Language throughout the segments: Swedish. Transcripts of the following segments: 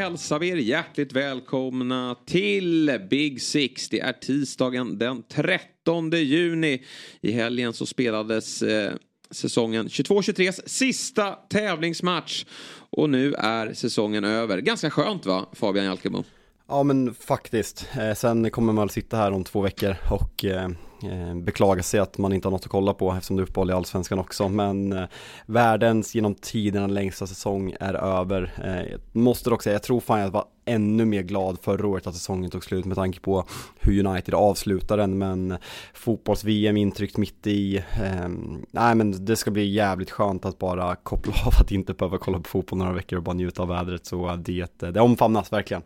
Hälsar vi er hjärtligt välkomna till Big Six. Det är tisdagen den 13 juni. I helgen så spelades eh, säsongen 22-23 sista tävlingsmatch. Och nu är säsongen över. Ganska skönt va, Fabian Jalkemo? Ja men faktiskt. Eh, sen kommer man att sitta här om två veckor och eh, Beklagar beklaga sig att man inte har något att kolla på eftersom det är uppehåll i Allsvenskan också. Men eh, världens genom tiderna längsta säsong är över. Eh, måste dock säga, jag tror fan jag var ännu mer glad förra året att säsongen tog slut med tanke på hur United avslutar den. Men eh, fotbolls-VM intryckt mitt i. Eh, nej men det ska bli jävligt skönt att bara koppla av att inte behöva kolla på fotboll några veckor och bara njuta av vädret. Så eh, det, det omfamnas verkligen.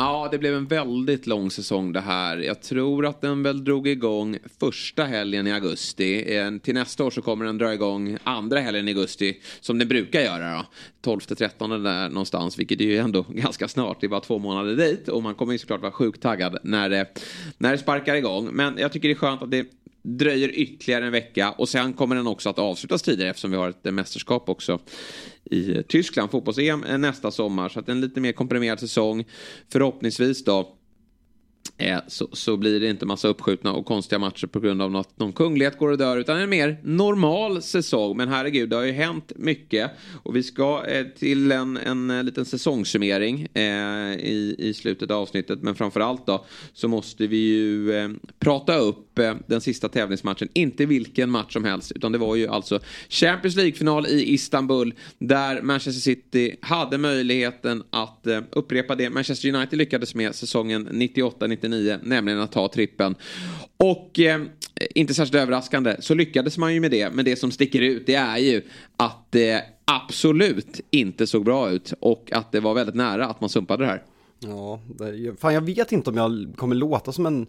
Ja, det blev en väldigt lång säsong det här. Jag tror att den väl drog igång första helgen i augusti. Till nästa år så kommer den dra igång andra helgen i augusti, som den brukar göra då. 12-13 där någonstans, vilket är ju ändå ganska snart. Det är bara två månader dit och man kommer ju såklart vara sjukt taggad när det, när det sparkar igång. Men jag tycker det är skönt att det dröjer ytterligare en vecka och sen kommer den också att avslutas tidigare eftersom vi har ett eh, mästerskap också i eh, Tyskland, fotbolls-EM eh, nästa sommar. Så att en lite mer komprimerad säsong. Förhoppningsvis då Eh, så, så blir det inte massa uppskjutna och konstiga matcher på grund av att någon kunglighet går och dör utan en mer normal säsong. Men herregud, det har ju hänt mycket och vi ska eh, till en, en eh, liten säsongssummering eh, i, i slutet av avsnittet. Men framförallt då så måste vi ju eh, prata upp eh, den sista tävlingsmatchen. Inte vilken match som helst utan det var ju alltså Champions League-final i Istanbul där Manchester City hade möjligheten att eh, upprepa det Manchester United lyckades med säsongen 98-99 99, nämligen att ta trippen. Och eh, inte särskilt överraskande så lyckades man ju med det. Men det som sticker ut det är ju att det absolut inte såg bra ut och att det var väldigt nära att man sumpade det här. Ja, det, fan jag vet inte om jag kommer låta som en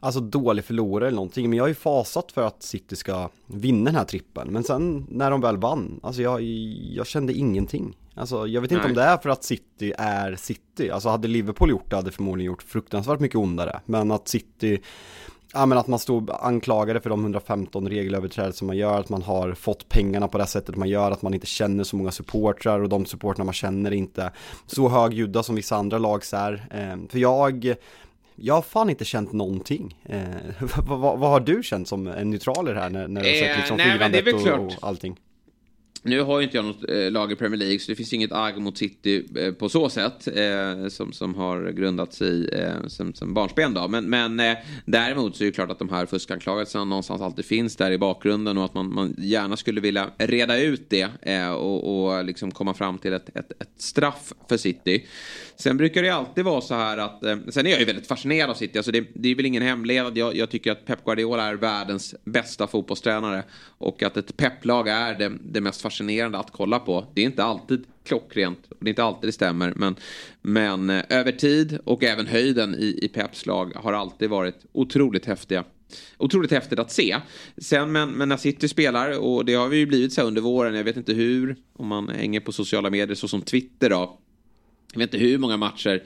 alltså dålig förlorare eller någonting. Men jag har ju fasat för att City ska vinna den här trippen. Men sen när de väl vann, alltså jag, jag kände ingenting. Alltså jag vet inte Nej. om det är för att City är City. Alltså hade Liverpool gjort det hade förmodligen gjort fruktansvärt mycket ondare. Men att City Ja men att man stod anklagade för de 115 regelöverträdelser man gör, att man har fått pengarna på det sättet man gör, att man inte känner så många supportrar och de supportrarna man känner är inte så högljudda som vissa andra lags är. Ehm, för jag, jag har fan inte känt någonting. Eh, vad, vad, vad, har du känt som en neutral här när, när du har sett liksom eh, firandet och, och allting? Nu har ju inte jag något eh, lag i Premier League så det finns inget agg mot City eh, på så sätt eh, som, som har grundats i eh, som, som barnsben då. Men, men eh, däremot så är det klart att de här fuskanklagelserna någonstans alltid finns där i bakgrunden och att man, man gärna skulle vilja reda ut det eh, och, och liksom komma fram till ett, ett, ett, straff för City. Sen brukar det alltid vara så här att, eh, sen är jag ju väldigt fascinerad av City, alltså det, det är väl ingen hemlighet jag, jag tycker att Pep Guardiola är världens bästa fotbollstränare och att ett Pep-lag är det, det mest fascinerande att kolla på. Det är inte alltid klockrent, det är inte alltid det stämmer, men, men eh, över tid och även höjden i, i Peps lag har alltid varit otroligt häftiga. Otroligt häftigt att se. Sen men, men när City spelar, och det har vi ju blivit så under våren, jag vet inte hur, om man hänger på sociala medier så som Twitter då. Jag vet inte hur många matcher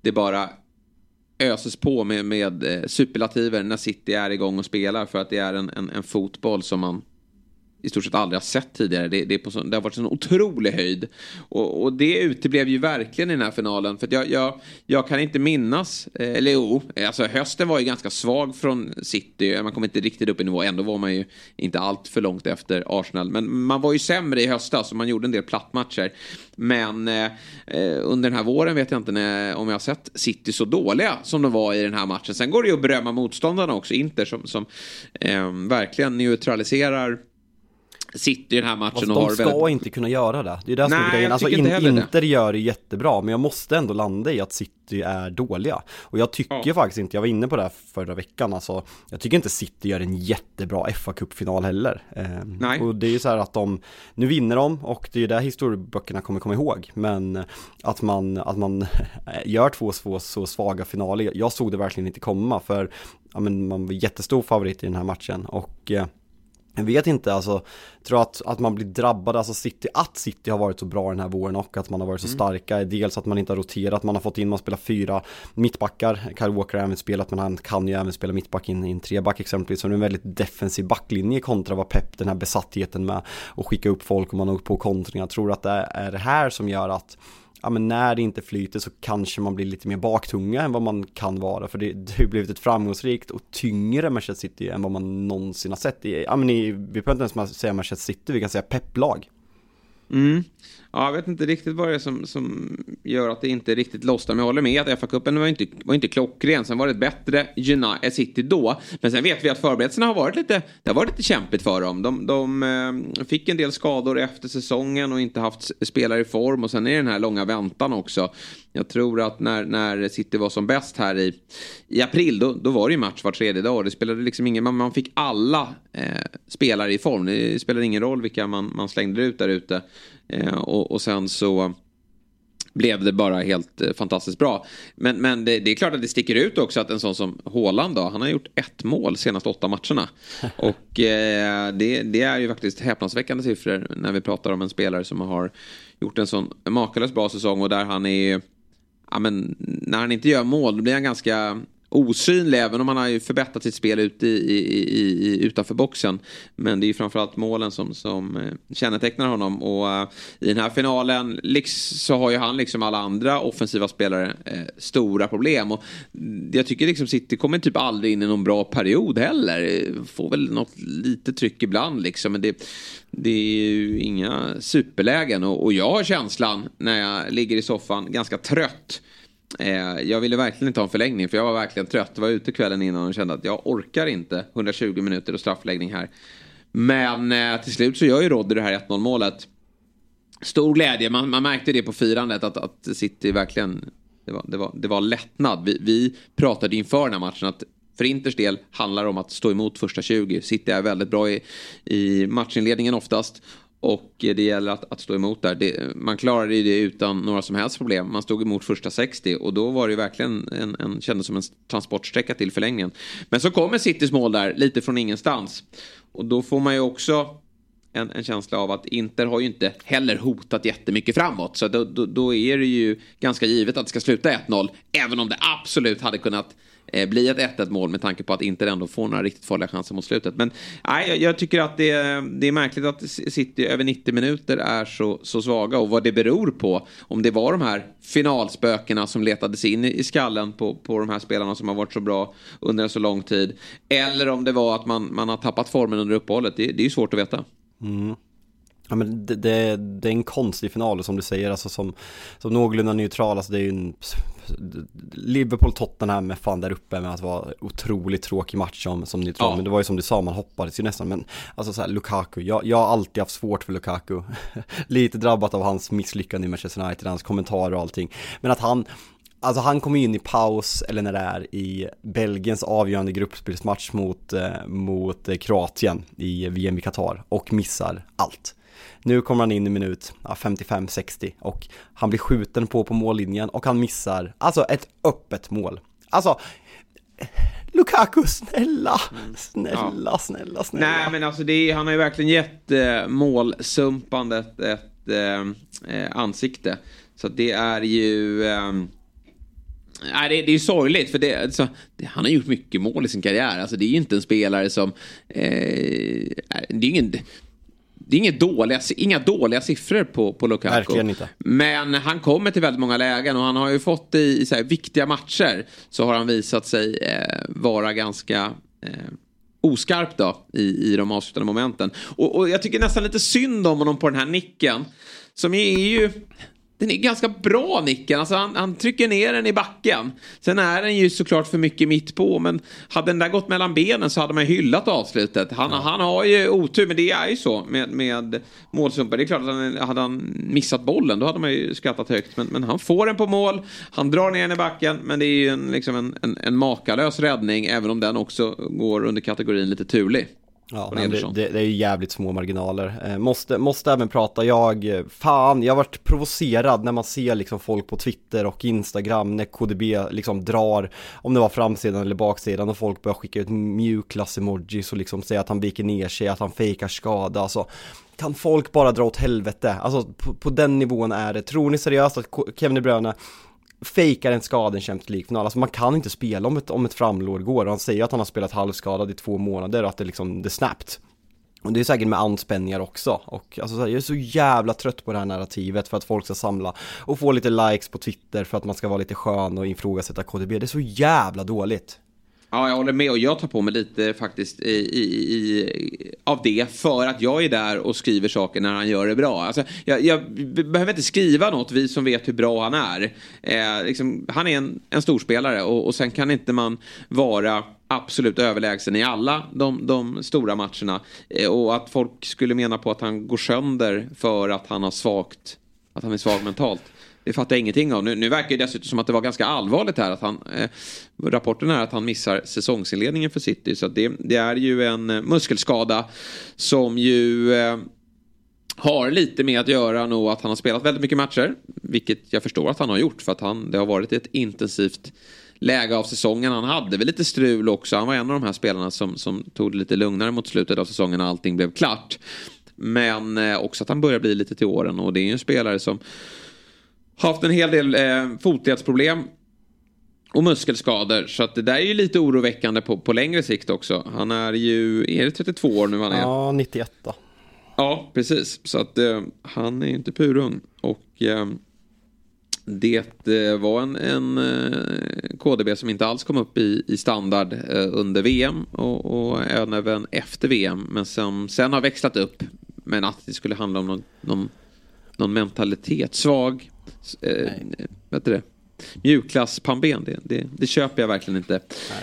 det bara öses på med, med eh, superlativer när City är igång och spelar för att det är en, en, en fotboll som man i stort sett aldrig har sett tidigare. Det, det, är på så, det har varit en otrolig höjd. Och, och det uteblev ju verkligen i den här finalen. För jag, jag, jag, kan inte minnas, eh, eller jo, eh, alltså hösten var ju ganska svag från City. Man kom inte riktigt upp i nivå, ändå var man ju inte allt för långt efter Arsenal. Men man var ju sämre i höstas och man gjorde en del plattmatcher. Men eh, eh, under den här våren vet jag inte när, om jag har sett City så dåliga som de var i den här matchen. Sen går det ju att berömma motståndarna också, Inter som, som eh, verkligen neutraliserar City i den här matchen alltså, och har De ska väldigt... inte kunna göra det. Det är det som är grejen. Alltså in, Inter gör det jättebra, men jag måste ändå landa i att City är dåliga. Och jag tycker ja. faktiskt inte, jag var inne på det här förra veckan, alltså jag tycker inte City gör en jättebra fa Cup-final heller. Eh. Och det är ju så här att de, nu vinner de och det är ju det historieböckerna kommer komma ihåg. Men att man, att man gör två så, så svaga finaler, jag såg det verkligen inte komma för ja, men man var jättestor favorit i den här matchen och eh, jag vet inte, alltså, tror att, att man blir drabbad, alltså City, att City har varit så bra den här våren och att man har varit så mm. starka, dels att man inte har roterat, man har fått in, man spelar fyra mittbackar, Kyle Walker har även spelat men han kan ju även spela mittback in i en treback exempelvis, så det är en väldigt defensiv backlinje kontra vad Pep, den här besattheten med att skicka upp folk och man har på kontringar, jag tror att det är det här som gör att ja men när det inte flyter så kanske man blir lite mer baktunga än vad man kan vara för det, det har blivit ett framgångsrikt och tyngre Manchester City än vad man någonsin har sett i, ja men i, vi behöver inte ens säga Manchester City, vi kan säga pepplag. Mm. Ja, jag vet inte riktigt vad det är som, som gör att det inte riktigt lossnar. Men jag håller med att FA-cupen var inte, var inte klockren. Sen var det ett bättre United City då. Men sen vet vi att förberedelserna har varit lite, det har varit lite kämpigt för dem. De, de eh, fick en del skador efter säsongen och inte haft spelare i form. Och sen är det den här långa väntan också. Jag tror att när, när City var som bäst här i, i april, då, då var det ju match var tredje dag. Det spelade liksom ingen, man, man fick alla eh, spelare i form. Det spelade ingen roll vilka man, man slängde ut där ute. Eh, och, och sen så blev det bara helt eh, fantastiskt bra. Men, men det, det, är klart att det sticker ut också att en sån som Haaland då, han har gjort ett mål senaste åtta matcherna. Och eh, det, det, är ju faktiskt häpnadsväckande siffror när vi pratar om en spelare som har gjort en sån makalöst bra säsong och där han är Ja, men när han inte gör mål då blir han ganska osynlig även om han har ju förbättrat sitt spel ute i, i, i, utanför boxen. Men det är ju framförallt målen som, som eh, kännetecknar honom och uh, i den här finalen så har ju han liksom alla andra offensiva spelare uh, stora problem och mm, jag tycker liksom City kommer typ aldrig in i någon bra period heller. Får väl något lite tryck ibland liksom men det, det är ju inga superlägen och, och jag har känslan när jag ligger i soffan ganska trött Eh, jag ville verkligen inte ha en förlängning för jag var verkligen trött. Jag var ute kvällen innan och kände att jag orkar inte 120 minuter och straffläggning här. Men eh, till slut så gör ju Roddy det här 1-0 målet. Stor glädje, man, man märkte det på firandet att, att City verkligen, det var, det var, det var lättnad. Vi, vi pratade inför den här matchen att för Inters del handlar det om att stå emot första 20. City är väldigt bra i, i matchinledningen oftast. Och det gäller att, att stå emot där. Det, man klarade ju det utan några som helst problem. Man stod emot första 60 och då var det verkligen en, en kändes som en transportsträcka till förlängningen. Men så kommer Citys mål där, lite från ingenstans. Och då får man ju också en, en, känsla av att Inter har ju inte heller hotat jättemycket framåt. Så då, då, då är det ju ganska givet att det ska sluta 1-0. Även om det absolut hade kunnat eh, bli ett 1-1 mål med tanke på att Inter ändå får några riktigt farliga chanser mot slutet. Men nej, jag, jag tycker att det, det är märkligt att City över 90 minuter är så, så svaga och vad det beror på. Om det var de här finalspökena som letades in i, i skallen på, på de här spelarna som har varit så bra under en så lång tid. Eller om det var att man, man har tappat formen under uppehållet. Det, det är ju svårt att veta. Mm. Ja men det, det, det, är en konstig final som du säger, alltså som, som någorlunda neutral, alltså det är ju en Liverpool-Tottenham med fan där uppe med att vara otroligt tråkig match som, som neutral, ja. men det var ju som du sa, man hoppades ju nästan, men alltså såhär Lukaku, jag, jag har alltid haft svårt för Lukaku, lite drabbat av hans misslyckande i Manchester United, hans kommentarer och allting, men att han Alltså han kommer in i paus, eller när det är i Belgiens avgörande gruppspelsmatch mot, eh, mot eh, Kroatien i VM i Qatar och missar allt. Nu kommer han in i minut ja, 55-60 och han blir skjuten på på mållinjen och han missar, alltså ett öppet mål. Alltså, Lukaku, snälla, mm. snälla, ja. snälla, snälla. Nej, men alltså det är, han har ju verkligen gett eh, målsumpandet ett eh, eh, ansikte. Så det är ju... Eh, Nej, det, det är ju sorgligt för det, alltså, det, han har gjort mycket mål i sin karriär. Alltså, det är ju inte en spelare som... Eh, det är ingen, det är inget dåliga, inga dåliga siffror på, på Lukaku. Verkligen inte. Men han kommer till väldigt många lägen och han har ju fått i, i så här, viktiga matcher så har han visat sig eh, vara ganska eh, oskarp då i, i de avslutande momenten. Och, och jag tycker nästan lite synd om honom på den här nicken. Som är ju den är ganska bra nicken. Alltså han, han, trycker ner den i backen. Sen är den ju såklart för mycket mitt på. Men hade den där gått mellan benen så hade man hyllat avslutet. Han, ja. han har ju otur, men det är ju så med, med målsumpar. Det är klart att han, hade han missat bollen då hade man ju skrattat högt. Men, men han får den på mål. Han drar ner den i backen. Men det är ju en, liksom en, en, en makalös räddning. Även om den också går under kategorin lite turlig. Ja, men det, det, det, är ju jävligt små marginaler. Eh, måste, måste även prata, jag, fan, jag har varit provocerad när man ser liksom folk på Twitter och Instagram när KDB liksom drar, om det var framsidan eller baksidan och folk börjar skicka ut mjukglass-emojis och liksom säga att han viker ner sig, att han fejkar skada, alltså kan folk bara dra åt helvete? Alltså på, på den nivån är det. Tror ni seriöst att Kevin De Bruyne fejkar en skada i en Champions League-final. Alltså man kan inte spela om ett, om ett framlår går. Han säger att han har spelat halvskadad i två månader och att det liksom, det är snabbt. och det är säkert med anspänningar också. Och alltså, jag är så jävla trött på det här narrativet för att folk ska samla och få lite likes på Twitter för att man ska vara lite skön och ifrågasätta KDB. Det är så jävla dåligt. Ja, jag håller med och jag tar på mig lite faktiskt i, i, i, av det för att jag är där och skriver saker när han gör det bra. Alltså, jag, jag behöver inte skriva något, vi som vet hur bra han är. Eh, liksom, han är en, en storspelare och, och sen kan inte man vara absolut överlägsen i alla de, de stora matcherna. Eh, och att folk skulle mena på att han går sönder för att han har svagt, att han är svag mentalt. Det fattar jag ingenting av. Nu, nu verkar det dessutom som att det var ganska allvarligt här. Att han, eh, rapporten är att han missar säsongsinledningen för City. Så det, det, är ju en eh, muskelskada som ju eh, har lite med att göra nog att han har spelat väldigt mycket matcher. Vilket jag förstår att han har gjort. För att han, det har varit ett intensivt läge av säsongen. Han hade väl lite strul också. Han var en av de här spelarna som, som tog det lite lugnare mot slutet av säsongen när allting blev klart. Men eh, också att han börjar bli lite till åren och det är ju en spelare som haft en hel del eh, fotledsproblem och muskelskador. Så att det där är ju lite oroväckande på, på längre sikt också. Han är ju, är det 32 år nu han är? Ja, 91 då. Ja, precis. Så att eh, han är ju inte purung. Och eh, det eh, var en, en eh, KDB som inte alls kom upp i, i standard eh, under VM och, och även efter VM. Men som sen har växlat upp. Men att det skulle handla om någon, någon, någon mentalitet. Svag, eh, vet du det? mjukglasspannben. Det, det, det, köper jag verkligen inte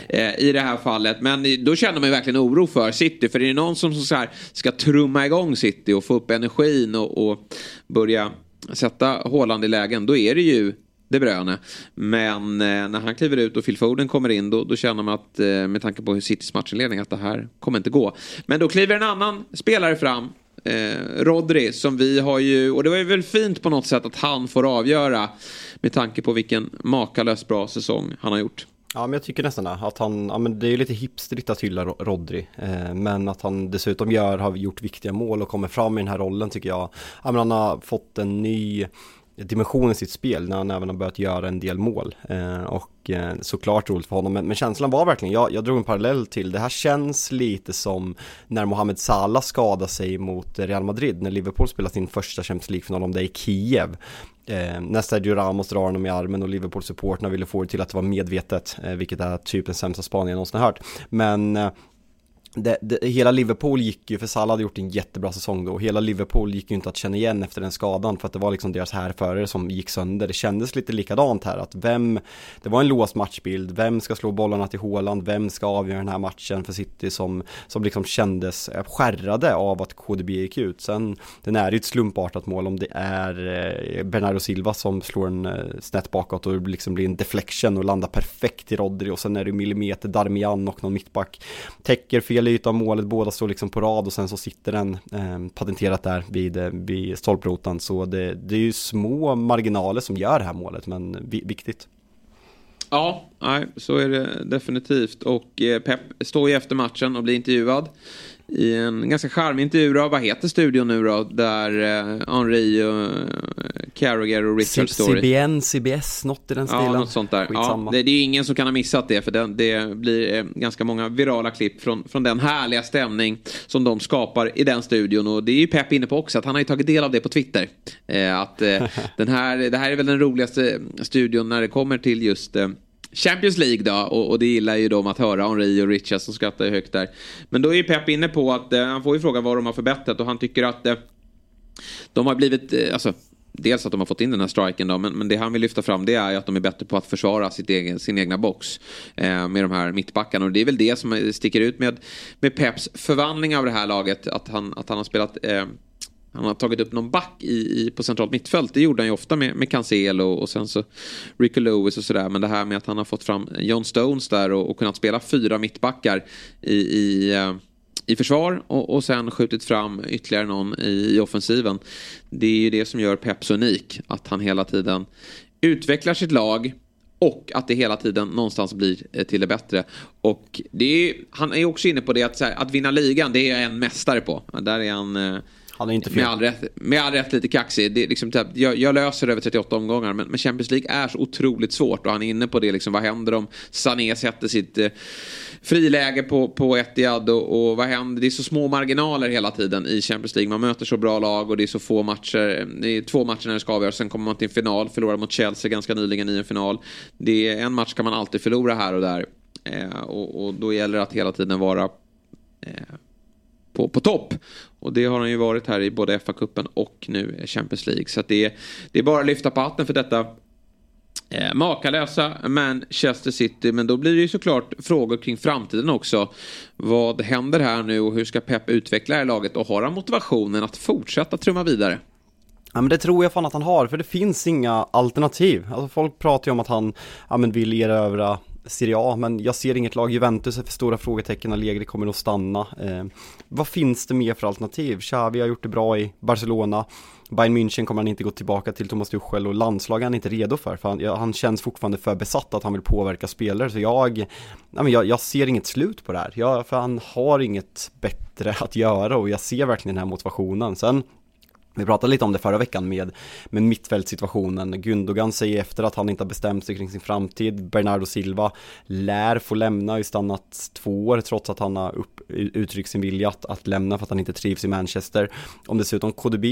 eh, i det här fallet. Men då känner man ju verkligen oro för City. För är det någon som så här, ska trumma igång City och få upp energin och, och börja sätta Håland i lägen, då är det ju De Bruyne. Men eh, när han kliver ut och Phil Foden kommer in, då, då känner man att eh, med tanke på Citys matchinledning att det här kommer inte gå. Men då kliver en annan spelare fram eh, Rodri som vi har ju, och det var ju väl fint på något sätt att han får avgöra med tanke på vilken makalöst bra säsong han har gjort. Ja men jag tycker nästan att han, ja men det är ju lite hipsterigt att hylla Rodri eh, Men att han dessutom gör, har gjort viktiga mål och kommer fram i den här rollen tycker jag Ja men han har fått en ny dimension i sitt spel när han även har börjat göra en del mål. Eh, och eh, såklart roligt för honom, men, men känslan var verkligen, jag, jag drog en parallell till, det här känns lite som när Mohamed Salah skadade sig mot Real Madrid, när Liverpool spelade sin första Champions League-final om det i Kiev. Eh, när Sergio Ramos drar honom i armen och Liverpool-supporterna ville få det till att det var medvetet, eh, vilket är typ den sämsta spaningen jag någonsin har hört. Men eh, det, det, hela Liverpool gick ju, för Salah hade gjort en jättebra säsong då, hela Liverpool gick ju inte att känna igen efter den skadan för att det var liksom deras härförare som gick sönder. Det kändes lite likadant här, att vem, det var en låst matchbild, vem ska slå bollarna till Håland, vem ska avgöra den här matchen för City som, som liksom kändes eh, skärrade av att KDB gick ut. Sen, den är ju ett slumpartat mål om det är eh, Bernardo Silva som slår en eh, snett bakåt och det liksom blir en deflection och landar perfekt i Rodri och sen är det millimeter Darmian och någon mittback täcker fel yta av målet, båda står liksom på rad och sen så sitter den eh, patenterat där vid, eh, vid stolprotan. Så det, det är ju små marginaler som gör det här målet, men viktigt. Ja, nej, så är det definitivt. Och eh, Pep står ju efter matchen och blir intervjuad i en ganska charmig intervju då, vad heter studion nu då, där eh, Henri och eh, Carragher och Richard står CBN, CBS, något i den stilen. Ja, något sånt där. Ja, det, det, är ingen som kan ha missat det, för det, det blir eh, ganska många virala klipp från, från den härliga stämning som de skapar i den studion. Och det är ju Pep inne på också, att han har ju tagit del av det på Twitter. Eh, att eh, den här, det här är väl den roligaste studion när det kommer till just eh, Champions League då, och, och, det gillar ju de att höra, Henri och Richard som skrattar högt där. Men då är ju Pep inne på att, eh, han får ju fråga vad de har förbättrat och han tycker att eh, de har blivit, eh, alltså dels att de har fått in den här striken då, men, men det han vill lyfta fram det är ju att de är bättre på att försvara sitt egen, sin egna box eh, med de här mittbackarna. Och det är väl det som sticker ut med, med Peps förvandling av det här laget, att han, att han har spelat eh, han har tagit upp någon back i, i, på centralt mittfält. Det gjorde han ju ofta med, med Cancelo och sen så Rico Lewis och sådär. Men det här med att han har fått fram John Stones där och, och kunnat spela fyra mittbackar i, i, eh, i försvar och, och sen skjutit fram ytterligare någon i, i offensiven. Det är ju det som gör Pep så unik. Att han hela tiden utvecklar sitt lag och att det hela tiden någonstans blir eh, till det bättre. Och det är, han är också inne på det att, här, att vinna ligan, det är jag en mästare på. Där är han... Eh, han är inte fel. Med all rätt, med all rätt lite kaxig. Det är liksom, typ, jag, jag löser över 38 omgångar men, men, Champions League är så otroligt svårt och han är inne på det. Liksom, vad händer om Sané sätter sitt eh, friläge på, på Etihad och, och vad händer? Det är så små marginaler hela tiden i Champions League. Man möter så bra lag och det är så få matcher. Det är två matcher när det ska avgöras. Sen kommer man till en final. Förlorar mot Chelsea ganska nyligen i en final. Det är en match kan man alltid förlora här och där. Eh, och, och, då gäller det att hela tiden vara eh, på, på topp. Och det har han ju varit här i både FA-cupen och nu Champions League. Så det, är, det är bara att lyfta på hatten för detta eh, makalösa Manchester City. Men då blir det ju såklart frågor kring framtiden också. Vad händer här nu och hur ska Pep utveckla det här laget? Och har han motivationen att fortsätta trumma vidare? Ja men det tror jag fan att han har, för det finns inga alternativ. Alltså folk pratar ju om att han ja, men vill erövra Serie A, men jag ser inget lag. Juventus är för stora frågetecken, Allegri kommer nog stanna. Eh, vad finns det mer för alternativ? Xavi har gjort det bra i Barcelona. Bayern München kommer han inte gå tillbaka till Thomas Tuchel och landslag är han inte redo för. för han, han, känns fortfarande för besatt att han vill påverka spelare. Så jag, nej men jag, jag ser inget slut på det här. Jag, för han har inget bättre att göra och jag ser verkligen den här motivationen. Sen vi pratade lite om det förra veckan med, med mittfältssituationen. Gundogan säger efter att han inte har bestämt sig kring sin framtid. Bernardo Silva lär få lämna, ju stannat två år trots att han har upp, uttryckt sin vilja att, att lämna för att han inte trivs i Manchester. Om dessutom KDB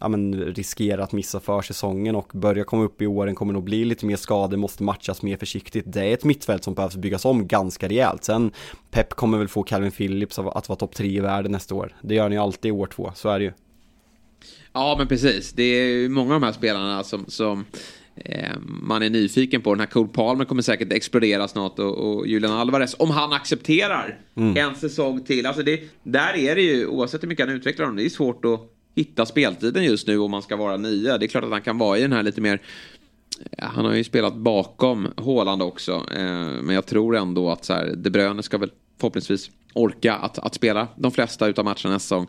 ja, men, riskerar att missa försäsongen och börjar komma upp i åren kommer nog bli lite mer skador, måste matchas mer försiktigt. Det är ett mittfält som behövs byggas om ganska rejält. Sen Pep kommer väl få Calvin Phillips att vara topp tre i världen nästa år. Det gör han ju alltid i år två, så är det ju. Ja, men precis. Det är många av de här spelarna som, som eh, man är nyfiken på. Den här Cole Palmer kommer säkert explodera snart och, och Julian Alvarez, om han accepterar mm. en säsong till. Alltså det, där är det ju, oavsett hur mycket han utvecklar dem, det är svårt att hitta speltiden just nu om man ska vara nia. Det är klart att han kan vara i den här lite mer han har ju spelat bakom Håland också. Eh, men jag tror ändå att så här, De Bruyne ska väl förhoppningsvis orka att, att spela de flesta utav matcherna nästa säsong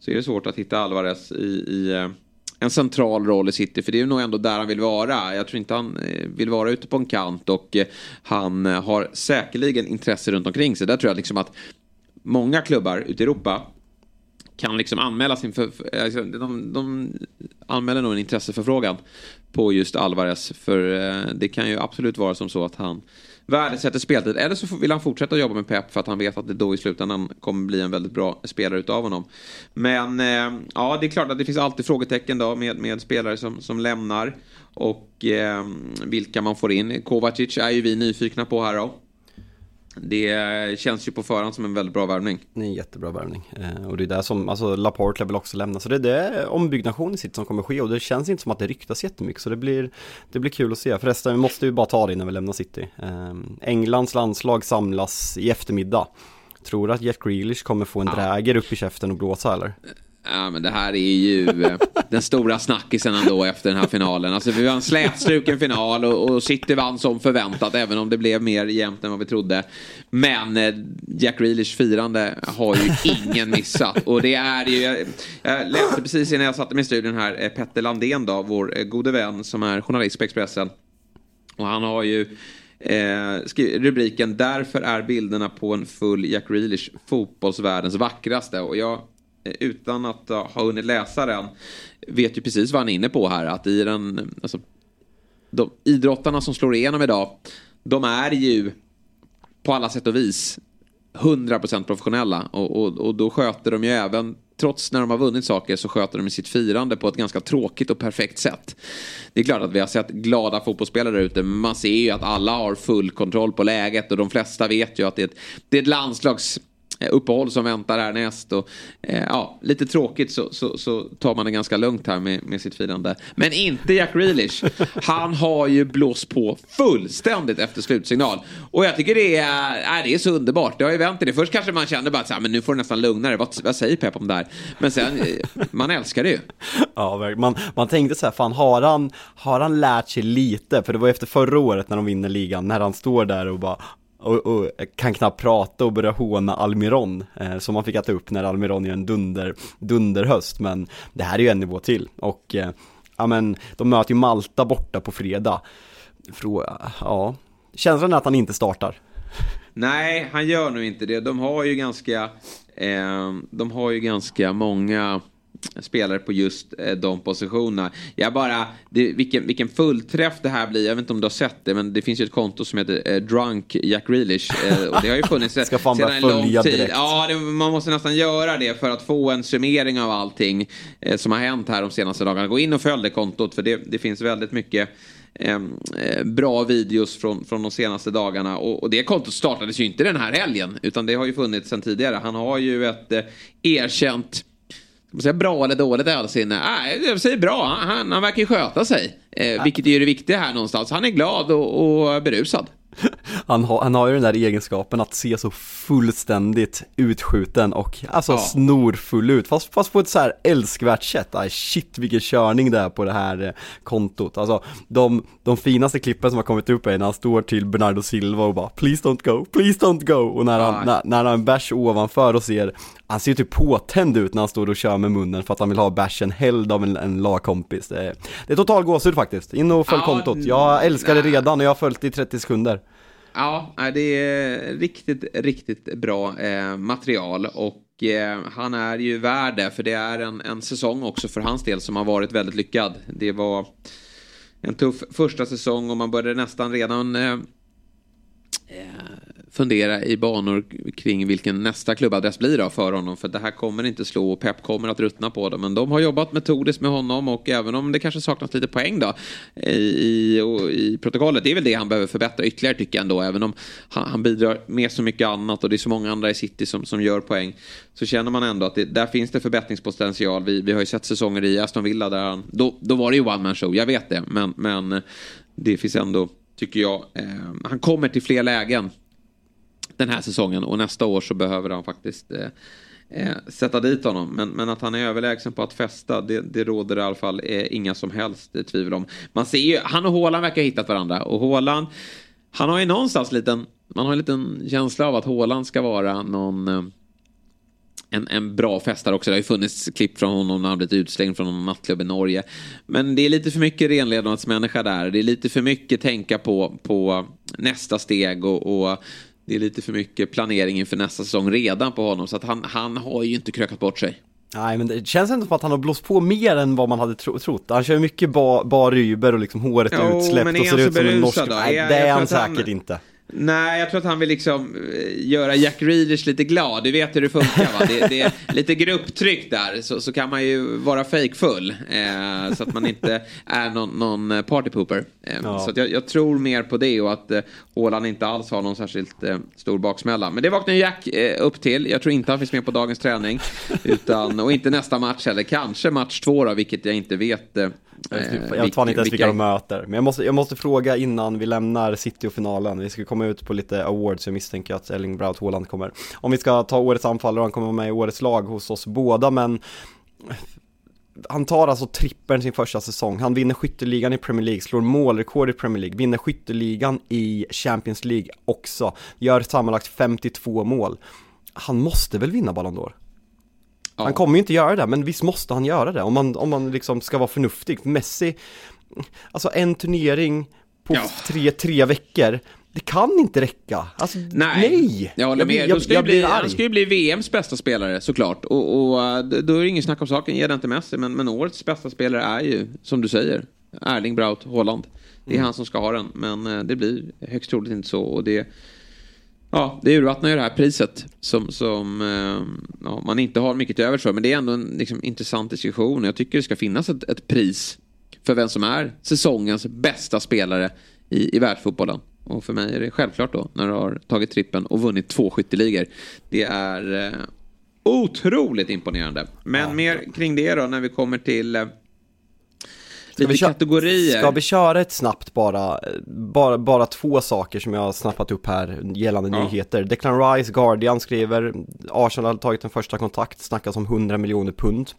så är det svårt att hitta Alvarez i, i eh, en central roll i City. För det är nog ändå där han vill vara. Jag tror inte han eh, vill vara ute på en kant och eh, han har säkerligen intresse runt omkring sig. Där tror jag liksom att många klubbar ute i Europa kan liksom anmäla sin... För, alltså, de, de anmäler nog en intresseförfrågan på just Alvarez. För det kan ju absolut vara som så att han värdesätter speltid. Eller så vill han fortsätta jobba med Pep för att han vet att det då i slutändan kommer bli en väldigt bra spelare utav honom. Men eh, ja, det är klart att det finns alltid frågetecken då med, med spelare som, som lämnar. Och eh, vilka man får in. Kovacic är ju vi nyfikna på här då. Det känns ju på förhand som en väldigt bra värvning. Det är en jättebra värvning. Eh, och det är där som, alltså Laporte vill också lämna. Så det är det ombyggnation i sitt som kommer ske och det känns inte som att det ryktas jättemycket. Så det blir, det blir kul att se. Förresten, vi måste ju bara ta det innan vi lämnar City. Eh, Englands landslag samlas i eftermiddag. Tror du att Jack Grealish kommer få en ja. dräger upp i käften och blåsa eller? Ja, men det här är ju eh, den stora snackisen ändå efter den här finalen. Alltså vi var en slätstruken final och, och City vann som förväntat även om det blev mer jämnt än vad vi trodde. Men eh, Jack Grealish firande har ju ingen missat. Och det är ju, jag, jag läste precis innan jag satte mig i studion här, eh, Petter Landén då, vår gode vän som är journalist på Expressen. Och han har ju Eh, rubriken Därför är bilderna på en full Jack Grealish fotbollsvärldens vackraste. Och jag Eh, Eh, utan att eh, ha hunnit läsa den vet ju precis vad han är inne på här. Att i den, alltså, de idrottarna som slår igenom idag, de är ju på alla sätt och vis 100% professionella. Och, och, och då sköter de ju även, trots när de har vunnit saker, så sköter de sitt firande på ett ganska tråkigt och perfekt sätt. Det är klart att vi har sett glada fotbollsspelare där ute, men man ser ju att alla har full kontroll på läget och de flesta vet ju att det är ett, det är ett landslags Eh, uppehåll som väntar härnäst. Och, eh, ja, lite tråkigt så, så, så, tar man det ganska lugnt här med, med sitt firande. Men inte Jack Grealish. Han har ju blåst på fullständigt efter slutsignal. Och jag tycker det är, äh, det är så underbart. Det har ju vänt det. Först kanske man kände bara att men nu får det nästan lugnare. Vad, vad säger Pep om det här? Men sen, eh, man älskar det ju. Ja, man, man tänkte så här, fan har han, har han lärt sig lite? För det var efter förra året när de vinner ligan, när han står där och bara och, och, kan knappt prata och börja håna Almiron eh, som man fick äta upp när Almiron gör en dunder, dunderhöst. Men det här är ju en nivå till. Och eh, ja men de möter ju Malta borta på fredag. Frå, ja, känslan är att han inte startar. Nej, han gör nog inte det. De har ju ganska, eh, de har ju ganska många spelare på just eh, de positionerna. Jag bara, det, vilken, vilken fullträff det här blir. Jag vet inte om du har sett det, men det finns ju ett konto som heter eh, Drunk Jack Grealish. Eh, och det har ju funnits Ska fan sedan en lång tid. Direkt. Ja, det, man måste nästan göra det för att få en summering av allting eh, som har hänt här de senaste dagarna. Gå in och följ det kontot, för det, det finns väldigt mycket eh, bra videos från, från de senaste dagarna. Och, och, det kontot startades ju inte den här helgen, utan det har ju funnits sedan tidigare. Han har ju ett eh, erkänt säga bra eller dåligt ölsinne? Nej, jag säger bra. Han, han verkar ju sköta sig. Eh, vilket är det viktiga här någonstans. Han är glad och, och berusad. Han har, han har ju den där egenskapen att se så fullständigt utskjuten och alltså ja. snorfull ut, fast, fast på ett så här älskvärt sätt. Ay, shit vilken körning det är på det här eh, kontot. Alltså de, de finaste klippen som har kommit upp är när han står till Bernardo Silva och bara please don't go, please don't go. Och när han, när, när han har en bärs ovanför och ser, han ser ju typ påtänd ut när han står och kör med munnen för att han vill ha bärsen hälld av en, en lagkompis. Det är, det är total gåshud faktiskt. In och följ ja, kontot. Jag älskar det redan och jag har följt det i 30 sekunder. Ja, eh, det är riktigt, riktigt bra eh, material och eh, han är ju värd det för det är en, en säsong också för hans del som har varit väldigt lyckad. Det var en tuff första säsong och man började nästan redan eh, eh fundera i banor kring vilken nästa klubbadress blir då för honom. För det här kommer inte slå och Pep kommer att ruttna på det. Men de har jobbat metodiskt med honom och även om det kanske saknas lite poäng då eh, i, i, i protokollet. Det är väl det han behöver förbättra ytterligare tycker jag ändå. Även om han, han bidrar med så mycket annat och det är så många andra i City som, som gör poäng. Så känner man ändå att det, där finns det förbättringspotential. Vi, vi har ju sett säsonger i Aston Villa där han, då, då var det ju one man show, jag vet det. Men, men eh, det finns ändå tycker jag. Eh, han kommer till fler lägen den här säsongen och nästa år så behöver han faktiskt eh, eh, sätta dit honom. Men, men att han är överlägsen på att fästa, det, det råder i alla fall eh, inga som helst eh, tvivel om. Man ser ju, han och Håland verkar ha hittat varandra och Håland, han har ju någonstans liten, man har en liten känsla av att Håland ska vara någon eh, en, en bra festare också. Det har ju funnits klipp från honom när han blivit utslängd från någon nattklubb i Norge. Men det är lite för mycket renlevnadsmänniska där. Det är lite för mycket tänka på, på nästa steg och, och det är lite för mycket planering inför nästa säsong redan på honom. Så att han, han har ju inte krökat bort sig. Nej men det känns ändå som att han har blåst på mer än vad man hade tro trott. Han kör mycket bar, bar ryber och liksom håret jo, utsläppt och ser ut som en norsk. Nej, det är han säkert han... inte. Nej, jag tror att han vill liksom eh, göra Jack Reeders lite glad. Du vet hur det funkar va? Det, det är lite grupptryck där. Så, så kan man ju vara fejkfull. Eh, så att man inte är någon, någon partypooper. Eh, ja. Så jag, jag, tror mer på det och att eh, inte alls har någon särskilt eh, stor baksmälla. Men det vaknar Jack eh, upp till. Jag tror inte han finns med på dagens träning. Utan, och inte nästa match heller. Kanske match två då, vilket jag inte vet. Eh, jag vet fan inte ens vilka de möter. Men jag måste, jag måste fråga innan vi lämnar City och finalen. Vi ska komma ut på lite awards. Jag misstänker att Erling Braut Haaland kommer. Om vi ska ta årets anfallare, han kommer vara med i årets lag hos oss båda. Men han tar alltså trippeln sin första säsong. Han vinner skytteligan i Premier League, slår målrekord i Premier League, vinner skytteligan i Champions League också. Gör sammanlagt 52 mål. Han måste väl vinna Ballon d'Or? Ja. Han kommer ju inte göra det, men visst måste han göra det om man, om man liksom ska vara förnuftig. Messi, alltså en turnering på ja. tre, tre veckor, det kan inte räcka. Alltså, nej. nej. Jag håller med. Jag, jag, jag bli, han ska ju bli VMs bästa spelare såklart. Och, och eh, då är det inget snack om saken, ge det inte Messi. Men, men årets bästa spelare är ju, som du säger, Erling Braut Haaland. Det är mm. han som ska ha den, men eh, det blir högst troligt inte så. Och det Ja, det urvattnar ju det här priset som, som eh, ja, man inte har mycket till övers för. Men det är ändå en liksom, intressant diskussion. Jag tycker det ska finnas ett, ett, pris för vem som är säsongens bästa spelare i, i världsfotbollen. Och för mig är det självklart då när du har tagit trippen och vunnit två skytteligor. Det är eh, otroligt imponerande. Men ja. mer kring det då när vi kommer till eh, Lite vi kategorier. Ska vi köra ett snabbt bara, bara, bara två saker som jag har snappat upp här gällande ja. nyheter. Declan Rice, Guardian skriver, Arsenal har tagit en första kontakt, snackas om 100 miljoner pund.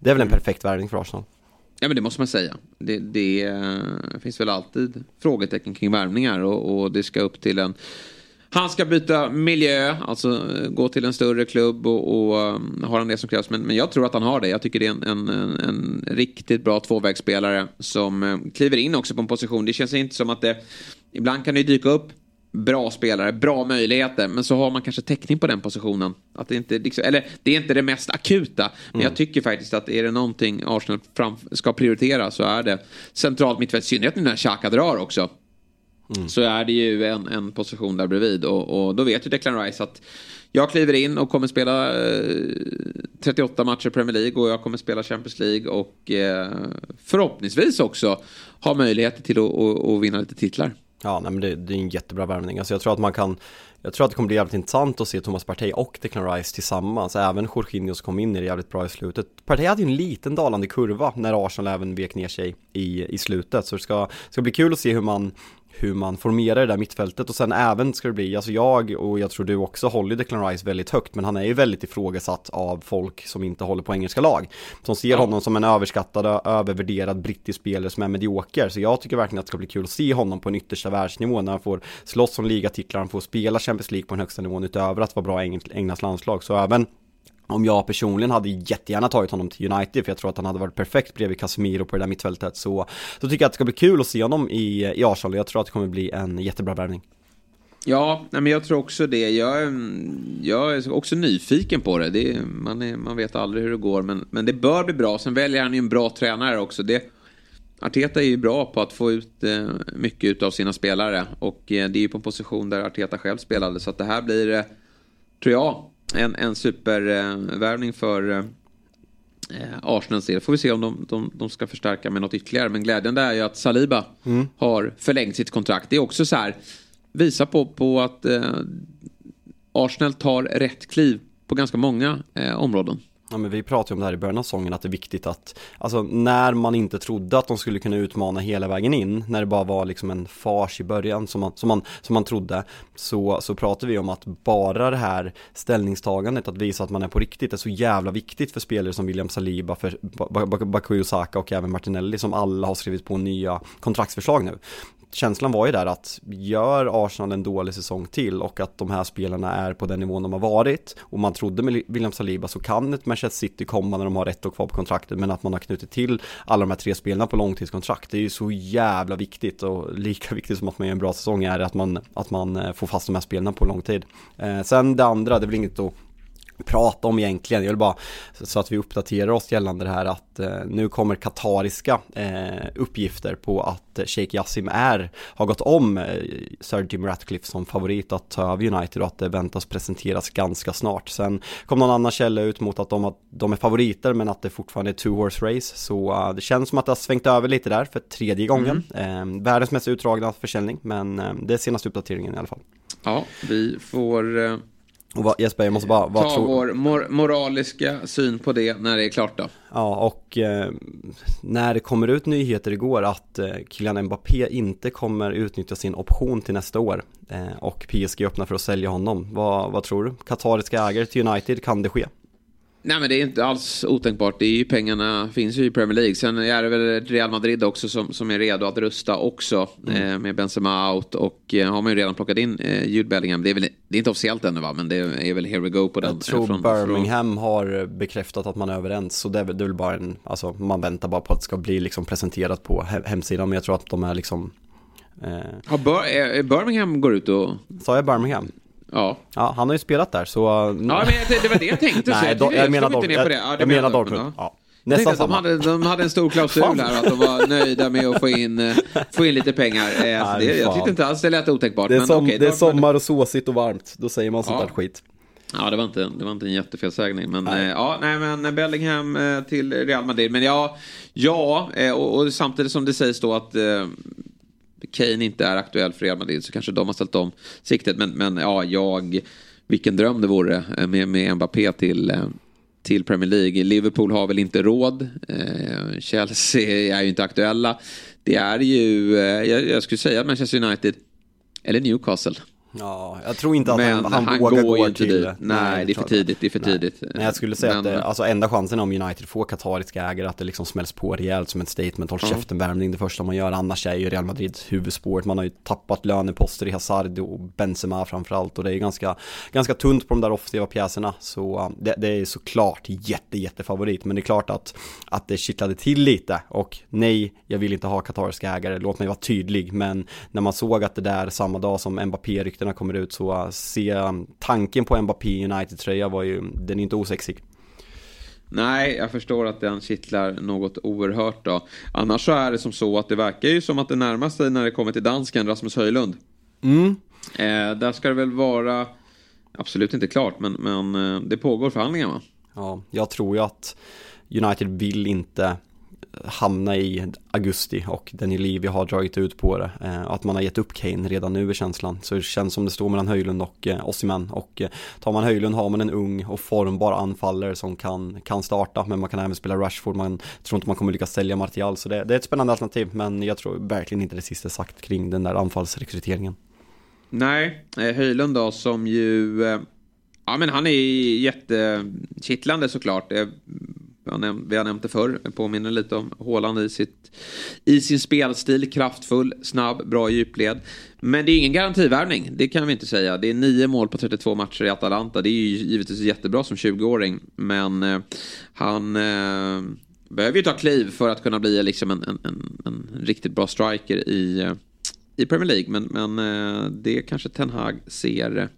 Det är väl en mm. perfekt värvning för Arsenal? Ja men det måste man säga. Det, det uh, finns väl alltid frågetecken kring värvningar och, och det ska upp till en han ska byta miljö, alltså eh, gå till en större klubb och, och um, har han det som krävs. Men, men jag tror att han har det. Jag tycker det är en, en, en, riktigt bra tvåvägsspelare som um, kliver in också på en position. Det känns inte som att det... Ibland kan det dyka upp bra spelare, bra möjligheter. Men så har man kanske täckning på den positionen. Att det inte, liksom, eller det är inte det mest akuta. Men mm. jag tycker faktiskt att är det någonting Arsenal fram, ska prioritera så är det centralt mittfält. I synnerhet nu när Xhaka drar också. Mm. Så är det ju en, en position där bredvid. Och, och då vet ju Declan Rice att jag kliver in och kommer spela eh, 38 matcher Premier League och jag kommer spela Champions League och eh, förhoppningsvis också ha möjligheter till att vinna lite titlar. Ja, nej, men det, det, är en jättebra värvning. Alltså jag tror att man kan Jag tror att det kommer bli jävligt intressant att se Thomas Partey och Declan Rice tillsammans. Även Jorginho som kom in i det jävligt bra i slutet. Partey hade ju en liten dalande kurva när Arsenal även vek ner sig i, i slutet. Så det ska, ska bli kul att se hur man hur man formerar det där mittfältet och sen även ska det bli, alltså jag och jag tror du också håller Declan Rice väldigt högt men han är ju väldigt ifrågasatt av folk som inte håller på engelska lag. Som ser ja. honom som en överskattad, övervärderad brittisk spelare som är medioker. Så jag tycker verkligen att det ska bli kul att se honom på en yttersta världsnivå när han får slåss om ligatitlar, han får spela Champions League på den högsta nivån utöver att vara bra i Englands landslag. Så även om jag personligen hade jättegärna tagit honom till United för jag tror att han hade varit perfekt bredvid Casemiro på det där mittfältet så, så tycker jag att det ska bli kul att se honom i, i Arsenal jag tror att det kommer bli en jättebra värvning. Ja, men jag tror också det. Jag, mm, jag är också nyfiken på det. det är, man, är, man vet aldrig hur det går, men, men det bör bli bra. Sen väljer han ju en bra tränare också. Det, Arteta är ju bra på att få ut eh, mycket av sina spelare och eh, det är ju på en position där Arteta själv spelade. Så att det här blir, eh, tror jag, en, en supervärvning för eh, Arsenals del. Får vi se om de, de, de, ska förstärka med något ytterligare. Men glädjande är ju att Saliba mm. har förlängt sitt kontrakt. Det är också så här, visar på, på att eh, Arsenal tar rätt kliv på ganska många eh, områden. Ja, men vi pratade om det här i början av säsongen att det är viktigt att, alltså när man inte trodde att de skulle kunna utmana hela vägen in, när det bara var liksom en fars i början som man, som man, som man trodde, så, så pratade vi om att bara det här ställningstagandet, att visa att man är på riktigt, är så jävla viktigt för spelare som William Saliba, för Bakuyo Saka och även Martinelli som alla har skrivit på nya kontraktsförslag nu känslan var ju där att gör Arsenal en dålig säsong till och att de här spelarna är på den nivån de har varit och man trodde med William Saliba så kan ett Manchester City komma när de har ett år kvar på kontraktet men att man har knutit till alla de här tre spelarna på långtidskontrakt det är ju så jävla viktigt och lika viktigt som att man gör en bra säsong är att man, att man eh, får fast de här spelarna på lång tid. Eh, sen det andra, det är väl inget att prata om egentligen. Jag vill bara så att vi uppdaterar oss gällande det här att eh, nu kommer katariska eh, uppgifter på att Sheikh Yassim är, har gått om eh, Sir Jim Ratcliffe som favorit att ta över United och att det väntas presenteras ganska snart. Sen kom någon annan källa ut mot att de, att de är favoriter men att det fortfarande är two horse race så uh, det känns som att det har svängt över lite där för tredje gången. Mm. Eh, världens mest utdragna försäljning men eh, det är senaste uppdateringen i alla fall. Ja, vi får eh, och vad, Jesper, jag måste bara... Vad Ta tror... vår mor moraliska syn på det när det är klart då. Ja, och eh, när det kommer ut nyheter igår att eh, Kylian Mbappé inte kommer utnyttja sin option till nästa år eh, och PSG öppnar för att sälja honom. Vad, vad tror du? Katariska ägare till United, kan det ske? Nej men det är inte alls otänkbart. Det är ju, pengarna finns ju i Premier League. Sen är det väl Real Madrid också som, som är redo att rusta också. Mm. Eh, med Benzema out och eh, har man ju redan plockat in eh, Jude Bellingham. Det är, väl, det är inte officiellt ännu va? Men det är väl here we go på den. Jag tror från, Birmingham från... har bekräftat att man är överens. Så det är, det är väl bara en, alltså man väntar bara på att det ska bli liksom presenterat på hemsidan. Men jag tror att de är liksom eh... Har Bur Birmingham går ut och... Sa jag Birmingham? Ja. ja, han har ju spelat där så... Ja, men det var det jag tänkte Nej, jag, jag, menar Dortmund. Jag, ja, jag menar Dortmund. Ja. Nästan samma. De hade, de hade en stor klausul här att de var nöjda med att få in, eh, få in lite pengar. Eh, Nej, det, jag tyckte inte alls det lät otänkbart. Det är, som, okay, det är sommar och såsigt och varmt. Då säger man sånt ja. där skit. Ja, det var inte, det var inte en jättefelsägning. Men, nej. Eh, ja, nej, men Bellingham eh, till Real Madrid. Men ja, ja eh, och, och, samtidigt som det sägs då att eh, Kane inte är aktuell för Real Madrid så kanske de har ställt om siktet. Men, men ja, jag, vilken dröm det vore eh, med, med Mbappé till, eh, till Premier League. Liverpool har väl inte råd. Eh, Chelsea är ju inte aktuella. Det är ju, eh, jag, jag skulle säga Manchester United eller Newcastle. Ja, jag tror inte att men han, han, han vågar gå till... Dit. Nej, det är för tidigt. Det är för Nej. tidigt. Nej, jag skulle säga men... att det, alltså enda chansen om United får katariska ägare att det liksom smälls på rejält som ett statement, håll käften-värvning det första man gör. Annars är ju Real Madrid huvudspåret. Man har ju tappat löneposter i Hazard och Benzema framförallt och det är ganska, ganska tunt på de där offensiva pjäserna. Så det, det är såklart jätte, jätte favorit. Men det är klart att, att det kittlade till lite och nej, jag vill inte ha katariska ägare. Låt mig vara tydlig. Men när man såg att det där samma dag som Mbappé-ryktena kommer ut så se tanken på Mbappé United-tröja var ju, den är inte osexig. Nej, jag förstår att den kittlar något oerhört då. Annars så är det som så att det verkar ju som att det närmar sig när det kommer till dansken Rasmus Höjlund. Mm. Eh, där ska det väl vara, absolut inte klart, men, men eh, det pågår förhandlingar va? Ja, jag tror ju att United vill inte hamna i augusti och den liv vi har dragit ut på det. Eh, att man har gett upp Kane redan nu är känslan. Så det känns som det står mellan Höjlund och eh, Ossiman. Och eh, tar man Höjlund har man en ung och formbar anfallare som kan, kan starta. Men man kan även spela Rashford. Man tror inte man kommer lyckas sälja Martial. Så det, det är ett spännande alternativ. Men jag tror verkligen inte det sista sagt kring den där anfallsrekryteringen. Nej, Höjlund då som ju... Ja men han är jättekittlande såklart vi har nämnt det förr, påminner lite om Håland i, sitt, i sin spelstil. Kraftfull, snabb, bra djupled. Men det är ingen garantivärvning, det kan vi inte säga. Det är nio mål på 32 matcher i Atalanta. Det är ju givetvis jättebra som 20-åring. Men eh, han eh, behöver ju ta kliv för att kunna bli liksom en, en, en, en riktigt bra striker i, eh, i Premier League. Men, men eh, det kanske Ten Hag ser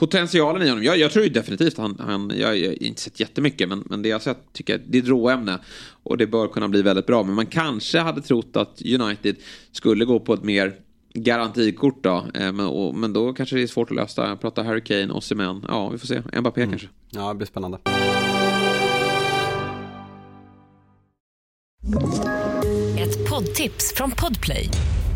potentialen i honom. Jag, jag tror ju definitivt han, han jag, jag har inte sett jättemycket men, men det jag sett tycker jag det är ett råämne. Och det bör kunna bli väldigt bra. Men man kanske hade trott att United skulle gå på ett mer garantikort då. Eh, men, och, men då kanske det är svårt att lösa. Prata Harry Kane, Osimhen. Ja, vi får se. Mbappé mm. kanske. Ja, det blir spännande. Ett poddtips från Podplay.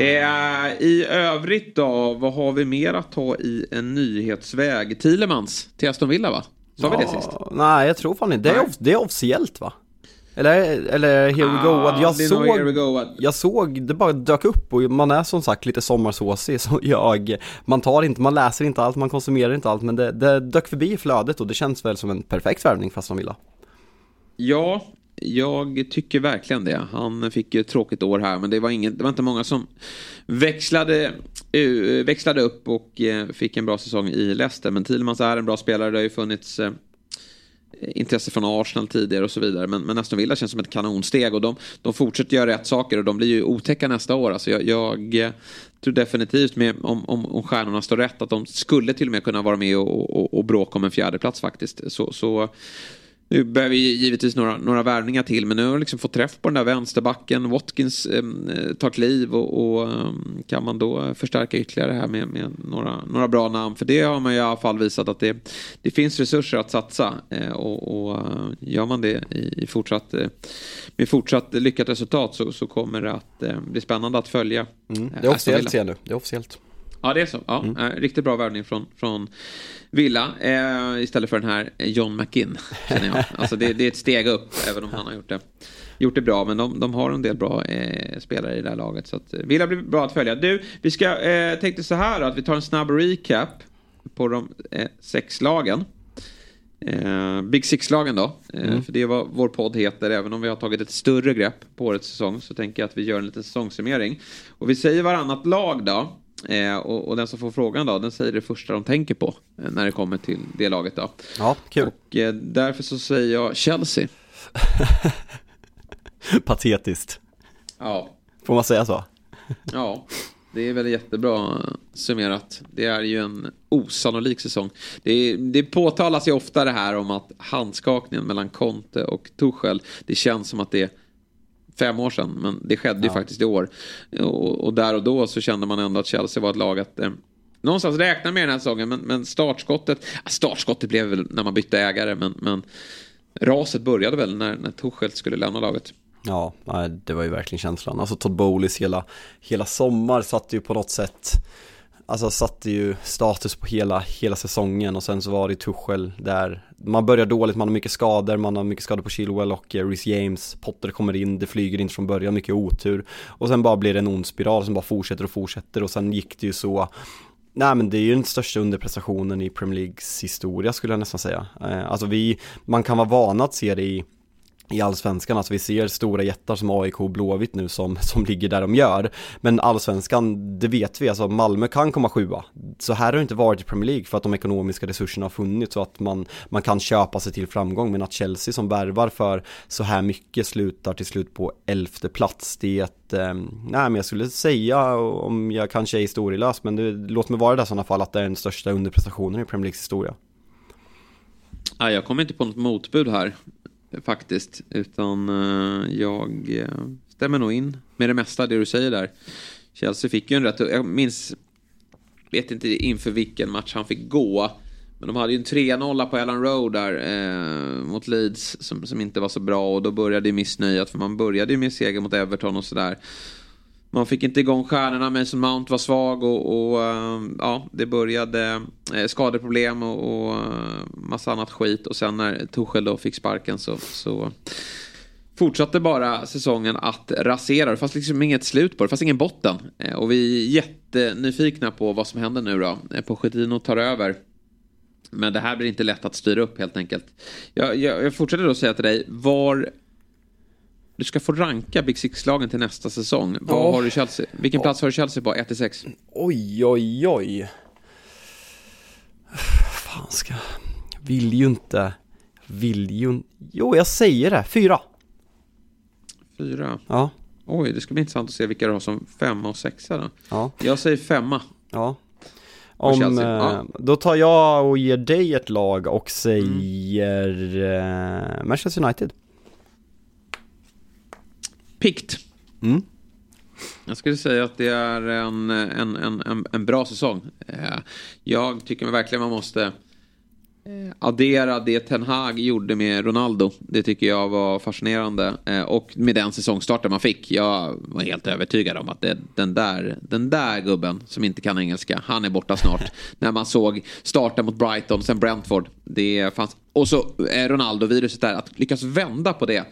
Eh, I övrigt då, vad har vi mer att ta i en nyhetsväg? Tillemans till Aston Villa va? Sa ja, vi det sist? Nej, jag tror fan inte. Det är, off det är officiellt va? Eller, eller here we go. Ah, jag, såg, go. jag såg, det bara dök upp och man är som sagt lite sommarsåsig så jag, man tar inte, man läser inte allt, man konsumerar inte allt men det, det dök förbi i flödet och det känns väl som en perfekt värvning fast man vill Ja, jag tycker verkligen det. Han fick ju ett tråkigt år här men det var, ingen, det var inte många som växlade, uh, växlade upp och uh, fick en bra säsong i Leicester. Men Thielemans är en bra spelare. Det har ju funnits uh, intresse från Arsenal tidigare och så vidare. Men, men Aston Villa känns som ett kanonsteg och de, de fortsätter göra rätt saker och de blir ju otäcka nästa år. Alltså jag, jag tror definitivt med, om, om, om stjärnorna står rätt att de skulle till och med kunna vara med och, och, och bråka om en fjärdeplats faktiskt. Så, så nu behöver vi givetvis några, några värvningar till men nu har vi liksom fått träff på den där vänsterbacken. Watkins eh, tar kliv och, och eh, kan man då förstärka ytterligare här med, med, några, några bra namn. För det har man i alla fall visat att det, det finns resurser att satsa. Eh, och, och eh, gör man det i, i fortsatt, eh, med fortsatt lyckat resultat så, så kommer det att eh, bli spännande att följa. Mm. Det är officiellt ser nu. Det är officiellt. Ja, det är så. Ja, mm. riktigt bra värvning från, från Villa eh, istället för den här John McInn. Känner jag. Alltså det, det, är ett steg upp även om han har gjort det, gjort det bra. Men de, de har en del bra eh, spelare i det här laget. Så att, eh, Villa blir bra att följa. Du, vi ska, eh, tänkte så här då, att vi tar en snabb recap på de eh, sex lagen. Eh, Big Six-lagen då. Eh, mm. För det är vad vår podd heter. Även om vi har tagit ett större grepp på årets säsong så tänker jag att vi gör en liten säsongssummering. Och vi säger varannat lag då. Eh, och, och, den som får frågan då, den säger det första de tänker på eh, när det kommer till det laget då. Ja, kul. Och eh, därför så säger jag Chelsea. Patetiskt. Ja. Får man säga så? ja, det är väl jättebra summerat. Det är ju en osannolik säsong. Det, det påtalas ju ofta det här om att handskakningen mellan Conte och Tuchel, det känns som att det fem år sedan. Men det skedde ja. ju faktiskt i år. Och, och, där och då så kände man ändå att Chelsea var ett lag att, eh, någonstans räknar med den här säsongen. Men, men startskottet, startskottet blev väl när man bytte ägare. Men, men raset började väl när, när Tuchel skulle lämna laget. Ja, det var ju verkligen känslan. Alltså Todd Bowleys hela, hela sommar satte ju på något sätt Alltså satte ju status på hela, hela säsongen och sen så var det Tuchel där. Man börjar dåligt, man har mycket skador, man har mycket skador på Chilwell och eh, Rhys James. Potter kommer in, det flyger inte från början, mycket otur. Och sen bara blir det en ond spiral som bara fortsätter och fortsätter och sen gick det ju så. Nej men det är ju den största underprestationen i Premier Leagues historia skulle jag nästan säga. Eh, alltså vi, man kan vara van att se det i i allsvenskan, alltså vi ser stora jättar som AIK och Blåvitt nu som, som ligger där de gör. Men allsvenskan, det vet vi, alltså Malmö kan komma sjua. Så här har det inte varit i Premier League för att de ekonomiska resurserna har funnits och att man, man kan köpa sig till framgång. Men att Chelsea som värvar för så här mycket slutar till slut på elfte plats, det är ett, eh, nej men jag skulle säga, om jag kanske är historielös, men det, låt mig vara det i sådana fall, att det är den största underprestationen i Premier Leagues historia. Nej, jag kommer inte på något motbud här faktiskt. Utan eh, jag eh, stämmer nog in med det mesta det du säger där. Chelsea fick ju en rätt, jag minns, vet inte inför vilken match han fick gå. Men de hade ju en 3-0 på Ellen Road där eh, mot Leeds som, som inte var så bra och då började ju missnöjet för man började ju med seger mot Everton och sådär. Man fick inte igång stjärnorna, Mason Mount var svag och, och eh, ja, det började eh, skadeproblem och, och eh, massa annat skit. Och sen när Tuchel då fick sparken så, så fortsatte bara säsongen att rasera. Det fanns liksom inget slut på det, det fanns ingen botten. Och vi är jättenyfikna på vad som händer nu då. Pochettino tar över. Men det här blir inte lätt att styra upp helt enkelt. Jag, jag, jag fortsätter då säga till dig, var du ska få ranka Big Six-lagen till nästa säsong. Vad oh. har du Chelsea? Vilken oh. plats har du Chelsea på? 1-6? Oj, oj, oj. Fan ska... Vill ju inte... Vill ju... Jo, jag säger det. Fyra. Fyra? Ja. Oj, det ska bli intressant att se vilka du har som femma och sexa då. Ja. Jag säger femma. Ja. Om, eh, ja. Då tar jag och ger dig ett lag och säger mm. eh, Manchester United. Pikt. Mm. Jag skulle säga att det är en, en, en, en, bra säsong. Eh, jag tycker verkligen man måste eh, addera det Ten Hag gjorde med Ronaldo. Det tycker jag var fascinerande. Eh, och med den säsongstarten man fick. Jag var helt övertygad om att det, den, där, den där gubben som inte kan engelska, han är borta snart. När man såg starten mot Brighton, sen Brentford. Det fanns, och så Ronaldo-viruset där, att lyckas vända på det.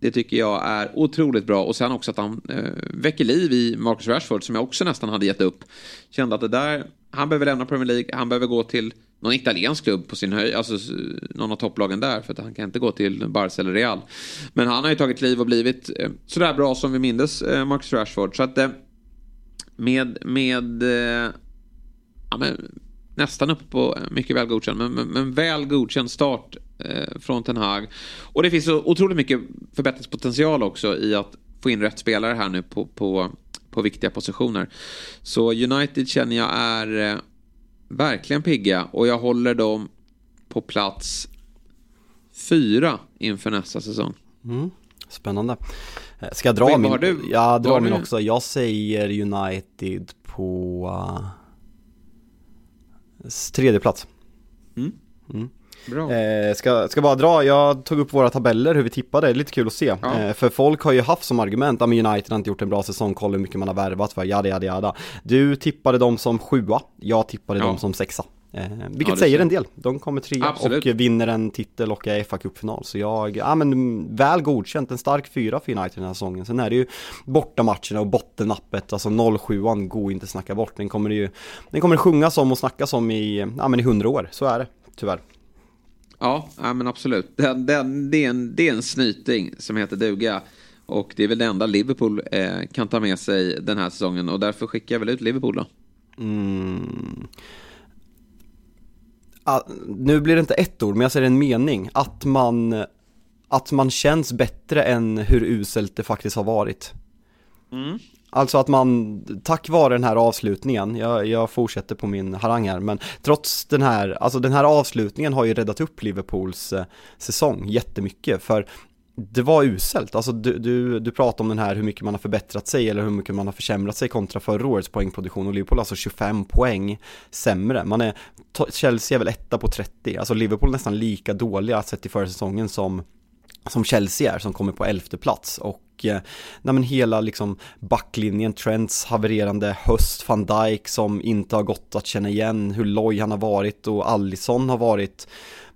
Det tycker jag är otroligt bra. Och sen också att han eh, väcker liv i Marcus Rashford som jag också nästan hade gett upp. Kände att det där, han behöver lämna Premier League, han behöver gå till någon italiensk klubb på sin höjd, alltså någon av topplagen där för att han kan inte gå till Barca eller Real. Men han har ju tagit liv och blivit eh, sådär bra som vi mindes eh, Marcus Rashford. Så att eh, med, med eh, ja, men, nästan uppe på eh, mycket väl godkänd, men, men, men väl godkänd start från Ten Hag. Och det finns så otroligt mycket förbättringspotential också i att få in rätt spelare här nu på, på, på viktiga positioner. Så United känner jag är eh, verkligen pigga och jag håller dem på plats fyra inför nästa säsong. Mm. Spännande. Eh, ska jag dra Vem, min? Har du? Jag drar min också. Jag säger United på uh, tredje plats. Mm. Mm. Bra. Eh, ska, ska bara dra, jag tog upp våra tabeller, hur vi tippade, det är lite kul att se. Ja. Eh, för folk har ju haft som argument, att United har inte gjort en bra säsong, kolla hur mycket man har värvat för, jada jada jada. Du tippade dem som sjua, jag tippade ja. dem som sexa. Eh, vilket ja, säger en del. De kommer trea och vinner en titel och är fa Cup-final. Så jag, ja men väl godkänt, en stark fyra för United den här säsongen. Sen är det ju bortamatcherna och bottennappet, alltså 07an går inte snacka bort. Den kommer ju, den kommer sjungas om och snackas om i, ja men i hundra år, så är det, tyvärr. Ja, ja men absolut. Den, den, det, är en, det är en snyting som heter duga. Och det är väl det enda Liverpool eh, kan ta med sig den här säsongen. Och därför skickar jag väl ut Liverpool då. Mm. Ah, nu blir det inte ett ord, men jag säger en mening. Att man, att man känns bättre än hur uselt det faktiskt har varit. Mm. Alltså att man, tack vare den här avslutningen, jag, jag fortsätter på min harang här, men trots den här, alltså den här avslutningen har ju räddat upp Liverpools eh, säsong jättemycket, för det var uselt, alltså du, du, du pratar om den här hur mycket man har förbättrat sig eller hur mycket man har försämrat sig kontra förra årets poängproduktion och Liverpool alltså 25 poäng sämre. Man är, Chelsea är väl etta på 30, alltså Liverpool är nästan lika dåliga sett i förra säsongen som som Chelsea är som kommer på elfte plats och eh, nej men hela liksom backlinjen, Trents havererande höst, van Dijk som inte har gått att känna igen, hur loj han har varit och Allison har varit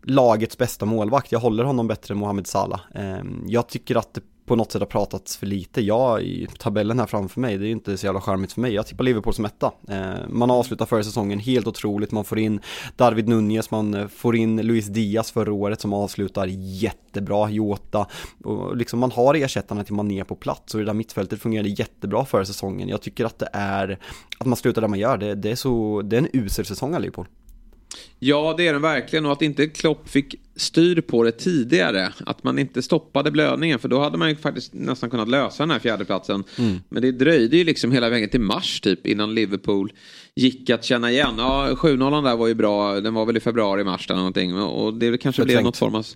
lagets bästa målvakt. Jag håller honom bättre än Mohamed Salah. Ehm, jag tycker att det på något sätt har pratats för lite. Jag i tabellen här framför mig, det är ju inte så jävla charmigt för mig. Jag tippar Liverpool som etta. Eh, man avslutar förra säsongen helt otroligt. Man får in David Nunez, man eh, får in Luis Diaz förra året som avslutar jättebra, Jota. Och liksom man har ersättarna till Mané på plats och det där mittfältet fungerade jättebra förra säsongen. Jag tycker att det är, att man slutar där man gör, det, det är så, det är en usel säsong av Liverpool. Ja, det är den verkligen. Och att inte Klopp fick styr på det tidigare. Att man inte stoppade blödningen. För då hade man ju faktiskt nästan kunnat lösa den här fjärdeplatsen. Mm. Men det dröjde ju liksom hela vägen till mars typ innan Liverpool gick att känna igen. Ja, 7-0 där var ju bra. Den var väl i februari, mars eller någonting. Och det kanske förträngt. blev något form av...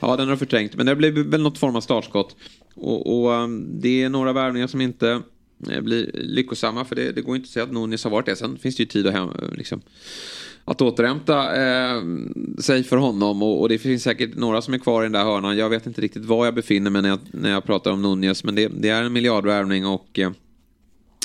Ja, den har förträngt. Men det blev väl något form av startskott. Och, och um, det är några värvningar som inte eh, blir lyckosamma. För det, det går inte att säga att Nunes har varit det. Sen finns det ju tid att hem, liksom, att återhämta eh, sig för honom. Och, och, det finns säkert några som är kvar i den där hörnan. Jag vet inte riktigt var jag befinner mig när jag, när jag pratar om Nunez. Men det, det är en miljardvärvning och eh,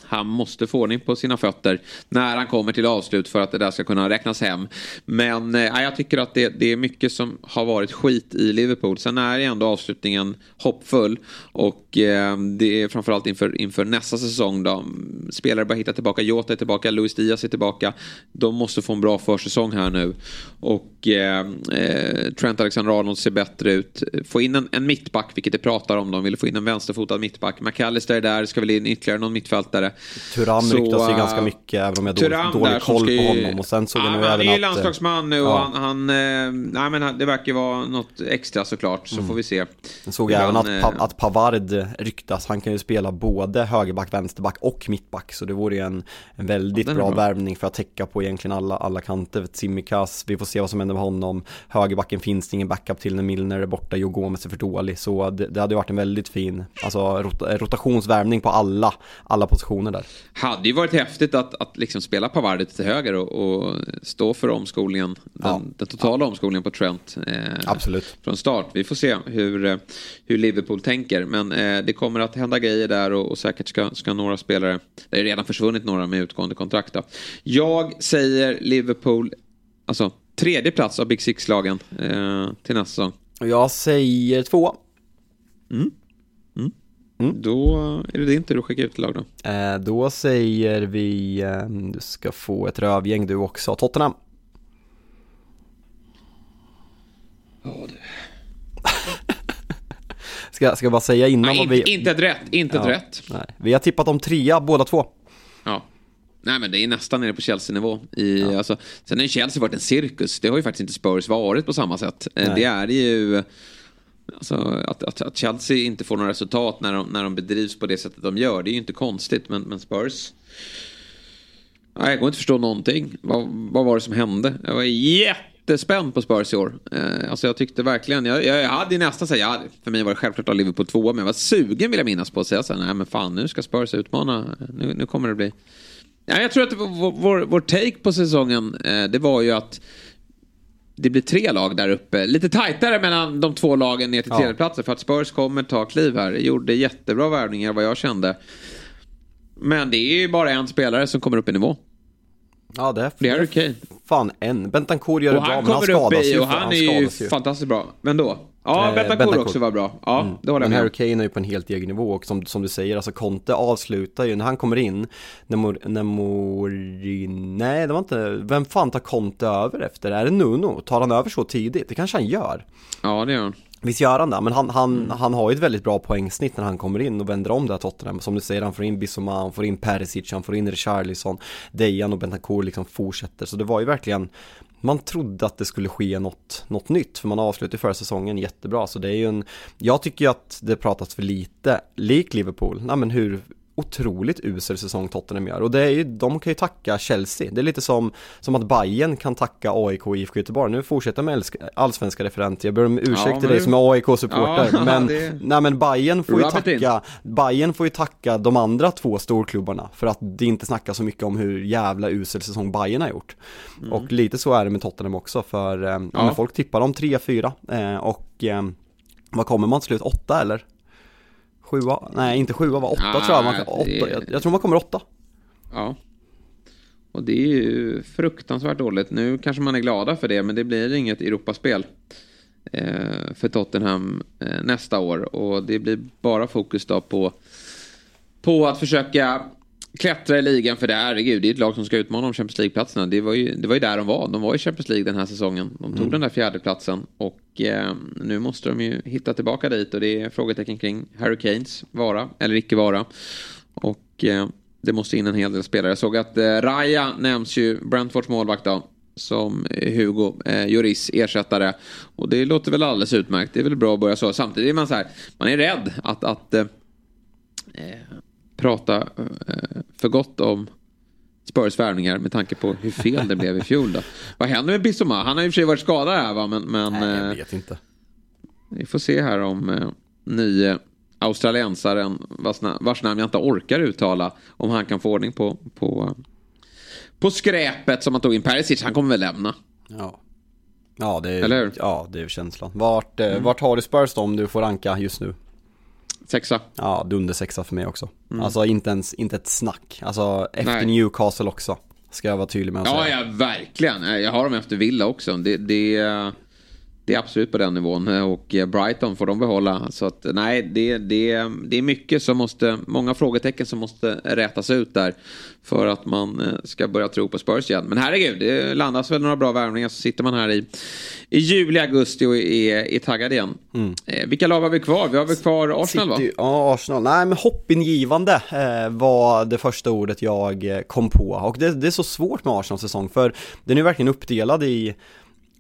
han måste få ordning på sina fötter när han kommer till avslut för att det där ska kunna räknas hem. Men eh, jag tycker att det, det, är mycket som har varit skit i Liverpool. Sen är ändå avslutningen hoppfull och eh, det är framförallt inför, inför nästa säsong då. Spelare börjar hitta tillbaka, Jota är tillbaka, Luis Diaz är tillbaka. De måste få en bra försäsong här nu. Och eh, eh Trent Alexander-Arnold ser bättre ut. Få in en, en mittback, vilket det pratar om. De vill få in en vänsterfotad mittback. McAllister är där, ska väl in ytterligare någon mittfältare. Turam så, ryktas ju ganska mycket även om jag har dålig, dålig koll på honom. Och sen såg ja, jag nu även. Han är ju landslagsman nu och ja. han, han eh, nej, men det verkar vara något extra såklart. Så mm. får vi se. Jag såg jag även att, eh, att Pavard ryktas. Han kan ju spela både högerback, vänsterback och mittback. Så det vore ju en, en väldigt ja, bra, bra värvning för att täcka på egentligen alla, alla kanter. Simikas, vi får se vad som händer med honom. Högerbacken finns det ingen backup till när Milner är borta. Jo Gomez är för dålig. Så det, det hade varit en väldigt fin alltså, rot, rotationsvärvning på alla, alla positioner där. Hade ju varit häftigt att, att liksom spela Pavard till höger och, och, stå för omskolningen. Den, ja. den totala omskolningen på Trent. Eh, Absolut. Från start. Vi får se hur, eh, hur Liverpool tänker. Men eh, det kommer att hända grejer där och, och säkert ska, ska några spelare. Det är redan försvunnit några med utgående kontrakt. Då. Jag säger Liverpool. Alltså tredje plats av Big Six-lagen eh, till nästa säsong. Jag säger två. Mm. Mm. Då är det din tur att skicka ut lag då. Eh, då säger vi, eh, du ska få ett rövgäng du också, Tottenham. Ja du. ska, ska jag bara säga innan nej, vad vi... Inte ett rätt, inte ja, ett rätt. Nej. Vi har tippat om trea båda två. Ja. Nej men det är nästan nere på Chelsea-nivå. I, ja. alltså, sen har Chelsea varit en cirkus. Det har ju faktiskt inte Spurs varit på samma sätt. Eh, nej. Det är ju Alltså, att, att, att, Chelsea inte får några resultat när de, när de bedrivs på det sättet de gör, det är ju inte konstigt. Men, men Spurs... Nej, jag går inte att förstå någonting. Vad, vad var det som hände? Jag var jättespänd på Spurs i år. Eh, alltså jag tyckte verkligen, jag, jag hade nästan sagt, ja, för mig var det självklart att Liverpool tvåa, men jag var sugen vill jag minnas på att säga så här, nej men fan nu ska Spurs utmana, nu, nu kommer det bli... Ja, jag tror att vår, vår, vår take på säsongen, eh, det var ju att det blir tre lag där uppe. Lite tajtare mellan de två lagen ner till ja. tredjeplatsen för att Spurs kommer ta kliv här. Gjorde jättebra värvningar vad jag kände. Men det är ju bara en spelare som kommer upp i nivå. Ja det är, det är Kane. Fan en. Bentancourt gör det bra men han skadas ju. Och han, han är ju fantastiskt bra. Men då? Ja, eh, Betancourt också var bra. Ja, mm. det håller jag med Men Harry Kane är ju på en helt egen nivå och som, som du säger, alltså Conte avslutar ju, när han kommer in, när, Mor, när Morin, nej det var inte, vem fan tar Conte över efter? Är det Nuno? Tar han över så tidigt? Det kanske han gör. Ja, det gör han. Visst gör han det, men han, han, mm. han har ju ett väldigt bra poängsnitt när han kommer in och vänder om det här Tottenham. Som du säger, han får in Bissoma, han får in Perisic, han får in Richarlison, Dejan och Bentancourt liksom fortsätter. Så det var ju verkligen man trodde att det skulle ske något, något nytt, för man avslutade förra säsongen jättebra, så det är ju en, jag tycker ju att det pratas för lite, lik Liverpool, nej men hur otroligt usel säsong Tottenham gör och det är ju, de kan ju tacka Chelsea. Det är lite som, som att Bayern kan tacka AIK och IFK Göteborg. Nu fortsätter jag med allsvenska referenter, jag ber om ursäkt ja, till dig som är AIK-supporter. Ja, men, det... nej men Bayern får ju tacka, Bayern får ju tacka de andra två storklubbarna för att det inte snackas så mycket om hur jävla usel säsong Bayern har gjort. Mm. Och lite så är det med Tottenham också för eh, ja. folk tippar dem 3-4 eh, och eh, vad kommer man till slut? 8 eller? Sjua, nej inte sjua var åtta ah, tror jag, man, åtta, det... jag, jag tror man kommer åtta. Ja. Och det är ju fruktansvärt dåligt. Nu kanske man är glada för det, men det blir inget Europaspel eh, för Tottenham eh, nästa år. Och det blir bara fokus då på, på att försöka klättra i ligan. För det är, herregud, det är ett lag som ska utmana om Champions League-platserna. Det, var ju, det var ju där de var. De var i Champions League den här säsongen. De tog mm. den där fjärdeplatsen. Och eh, nu måste de ju hitta tillbaka dit. Och det är frågetecken kring Harry Kanes vara eller icke vara. Och eh, det måste in en hel del spelare. Jag såg att eh, Raya nämns ju, Brentfords målvakt då som Hugo eh, Juris ersättare. Och det låter väl alldeles utmärkt. Det är väl bra att börja så. Samtidigt är man så här, man är rädd att, att eh, eh prata eh, för gott om Spurs värvningar med tanke på hur fel det blev i fjol då. Vad händer med Bissoma? Han har i och för sig varit skadad här va, men... men Nej, jag eh, vet inte. Vi får se här om eh, nye australiensaren vars, vars namn jag inte orkar uttala, om han kan få ordning på, på, på skräpet som han tog in. Perisic, han kommer väl lämna. Ja. Ja, det är, Eller hur? Ja, det är känslan. Vart, eh, mm. vart har du Spurs då om du får ranka just nu? Sexa. Ja, dunder sexa för mig också. Mm. Alltså inte ens, inte ett snack. Alltså efter Nej. Newcastle också. Ska jag vara tydlig med att ja, säga. Ja, verkligen. Jag har dem efter Villa också. Det, det, det är absolut på den nivån. Och Brighton får de behålla. Så att nej, det, det, det är mycket som måste, många frågetecken som måste rätas ut där. För att man eh, ska börja tro på Spurs igen. Men herregud, det landas väl några bra värvningar så sitter man här i, i juli, augusti och är, är taggad igen. Mm. Eh, vilka lag har vi kvar? Vi har väl kvar Arsenal City, va? Ja, Arsenal. Nej, men hoppingivande eh, var det första ordet jag eh, kom på. Och det, det är så svårt med Arsenals säsong för den är verkligen uppdelad i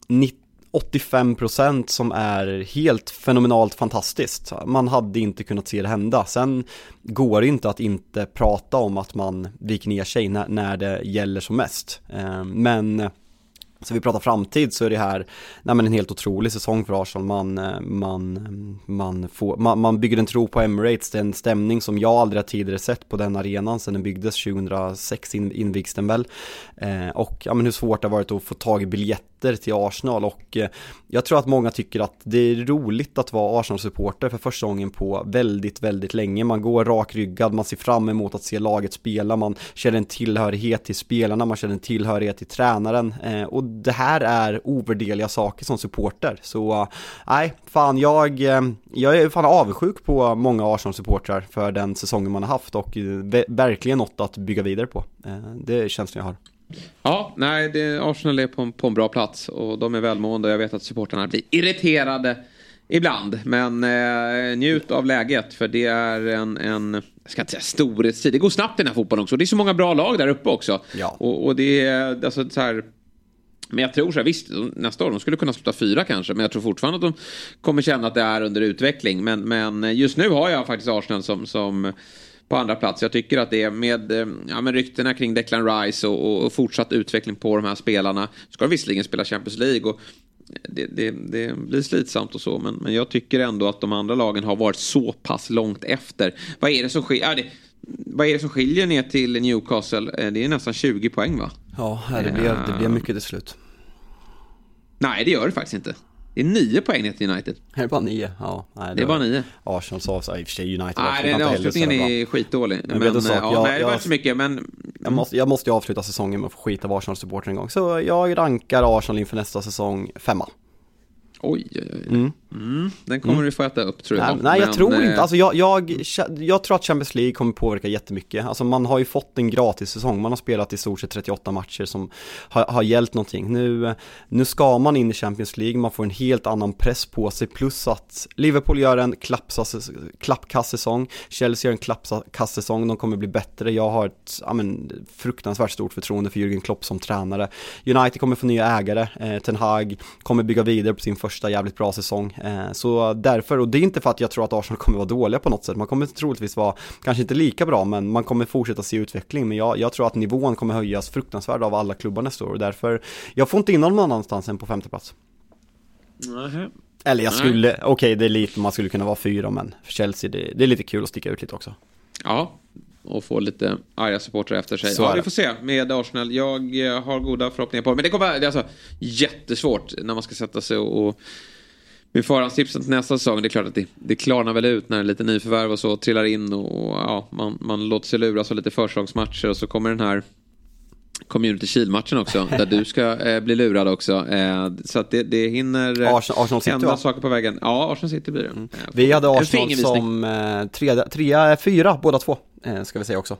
90 85% som är helt fenomenalt fantastiskt. Man hade inte kunnat se det hända. Sen går det inte att inte prata om att man viker ner sig när, när det gäller som mest. Ehm, men så vi pratar framtid så är det här nej men en helt otrolig säsong för Arsenal. Man, eh, man, man, får, man, man bygger en tro på Emirates, det är en stämning som jag aldrig tidigare sett på den arenan sedan den byggdes 2006 invigs den väl. Eh, och ja, men hur svårt det har varit att få tag i biljetter till Arsenal och eh, jag tror att många tycker att det är roligt att vara Arsenal-supporter för första gången på väldigt, väldigt länge. Man går rakryggad, man ser fram emot att se laget spela, man känner en tillhörighet till spelarna, man känner en tillhörighet till tränaren eh, och det här är ovärderliga saker som supporter. Så eh, nej, fan jag, jag är fan avundsjuk på många Arsenal-supportrar för den säsongen man har haft och verkligen något att bygga vidare på. Det är känslan jag har. Ja, nej, det, Arsenal är på, på en bra plats och de är välmående. Jag vet att supportrarna blir irriterade ibland. Men eh, njut av läget för det är en, en jag ska inte säga storhetstid. Det går snabbt i den här fotbollen också. Det är så många bra lag där uppe också. Ja. Och, och det är alltså så här. Men jag tror så här, visst, nästa år, de skulle kunna sluta fyra kanske, men jag tror fortfarande att de kommer känna att det är under utveckling. Men, men just nu har jag faktiskt Arsenal som, som på andra plats. Jag tycker att det är med, eh, ja, med ryktena kring Declan Rice och, och, fortsatt utveckling på de här spelarna. Ska de visserligen spela Champions League och det, det, det, blir slitsamt och så, men, men jag tycker ändå att de andra lagen har varit så pass långt efter. Vad är det som skiljer? Ja, det, vad är det som skiljer ner till Newcastle? Eh, det är nästan 20 poäng va? Ja, det blir, det blir mycket till slut. Nej, det gör det faktiskt inte. Det är nio poäng ner till United. Det är bara nio, ja. Nej, det, det är bara nio. Arsenal sa så, i och för sig United Nej, den avslutningen är skitdålig. Men, men sak, ja, jag, nej, det var inte så mycket, men... Jag måste, jag måste ju avsluta säsongen med att få skita av Arsenal-supporter en gång. Så jag rankar Arsenal inför nästa säsong femma. Oj, oj, oj. Mm. Mm. Den kommer mm. du få äta upp tror jag. Nej, nej jag tror inte, alltså jag, jag, jag tror att Champions League kommer påverka jättemycket. Alltså man har ju fått en gratis säsong, man har spelat i stort sett 38 matcher som har, har hjälpt någonting. Nu, nu ska man in i Champions League, man får en helt annan press på sig, plus att Liverpool gör en klappkass-säsong, Chelsea gör en klappkass-säsong, de kommer bli bättre. Jag har ett ja, men, fruktansvärt stort förtroende för Jürgen Klopp som tränare. United kommer få nya ägare, eh, Ten Hag kommer bygga vidare på sin första första jävligt bra säsong. Eh, så därför, och det är inte för att jag tror att Arsenal kommer vara dåliga på något sätt, man kommer troligtvis vara, kanske inte lika bra, men man kommer fortsätta se utveckling. Men jag, jag tror att nivån kommer höjas fruktansvärt av alla klubbar nästa år och därför, jag får inte in någon annanstans än på femte plats. Mm. Eller jag skulle, okej okay, det är lite, man skulle kunna vara fyra men för Chelsea det, det, är lite kul att sticka ut lite också. Ja, och få lite arga supportrar efter sig. Så ja, vi får se med Arsenal. Jag eh, har goda förhoppningar på det. Men det kommer vara alltså, jättesvårt när man ska sätta sig och med förhandstipsen till nästa säsong, det är klart att det, det klarnar väl ut när lite nyförvärv och så trillar in och, och ja, man, man låter sig luras av lite förslagsmatcher och så kommer den här Community Shield-matchen också, där du ska eh, bli lurad också. Eh, så att det, det hinner eh, Arsenal, Arsenal City, hända va? saker på vägen. Ja, Arsenal City blir det. Mm. Vi hade Arsenal som eh, trea, trea, fyra båda två, eh, ska vi säga också.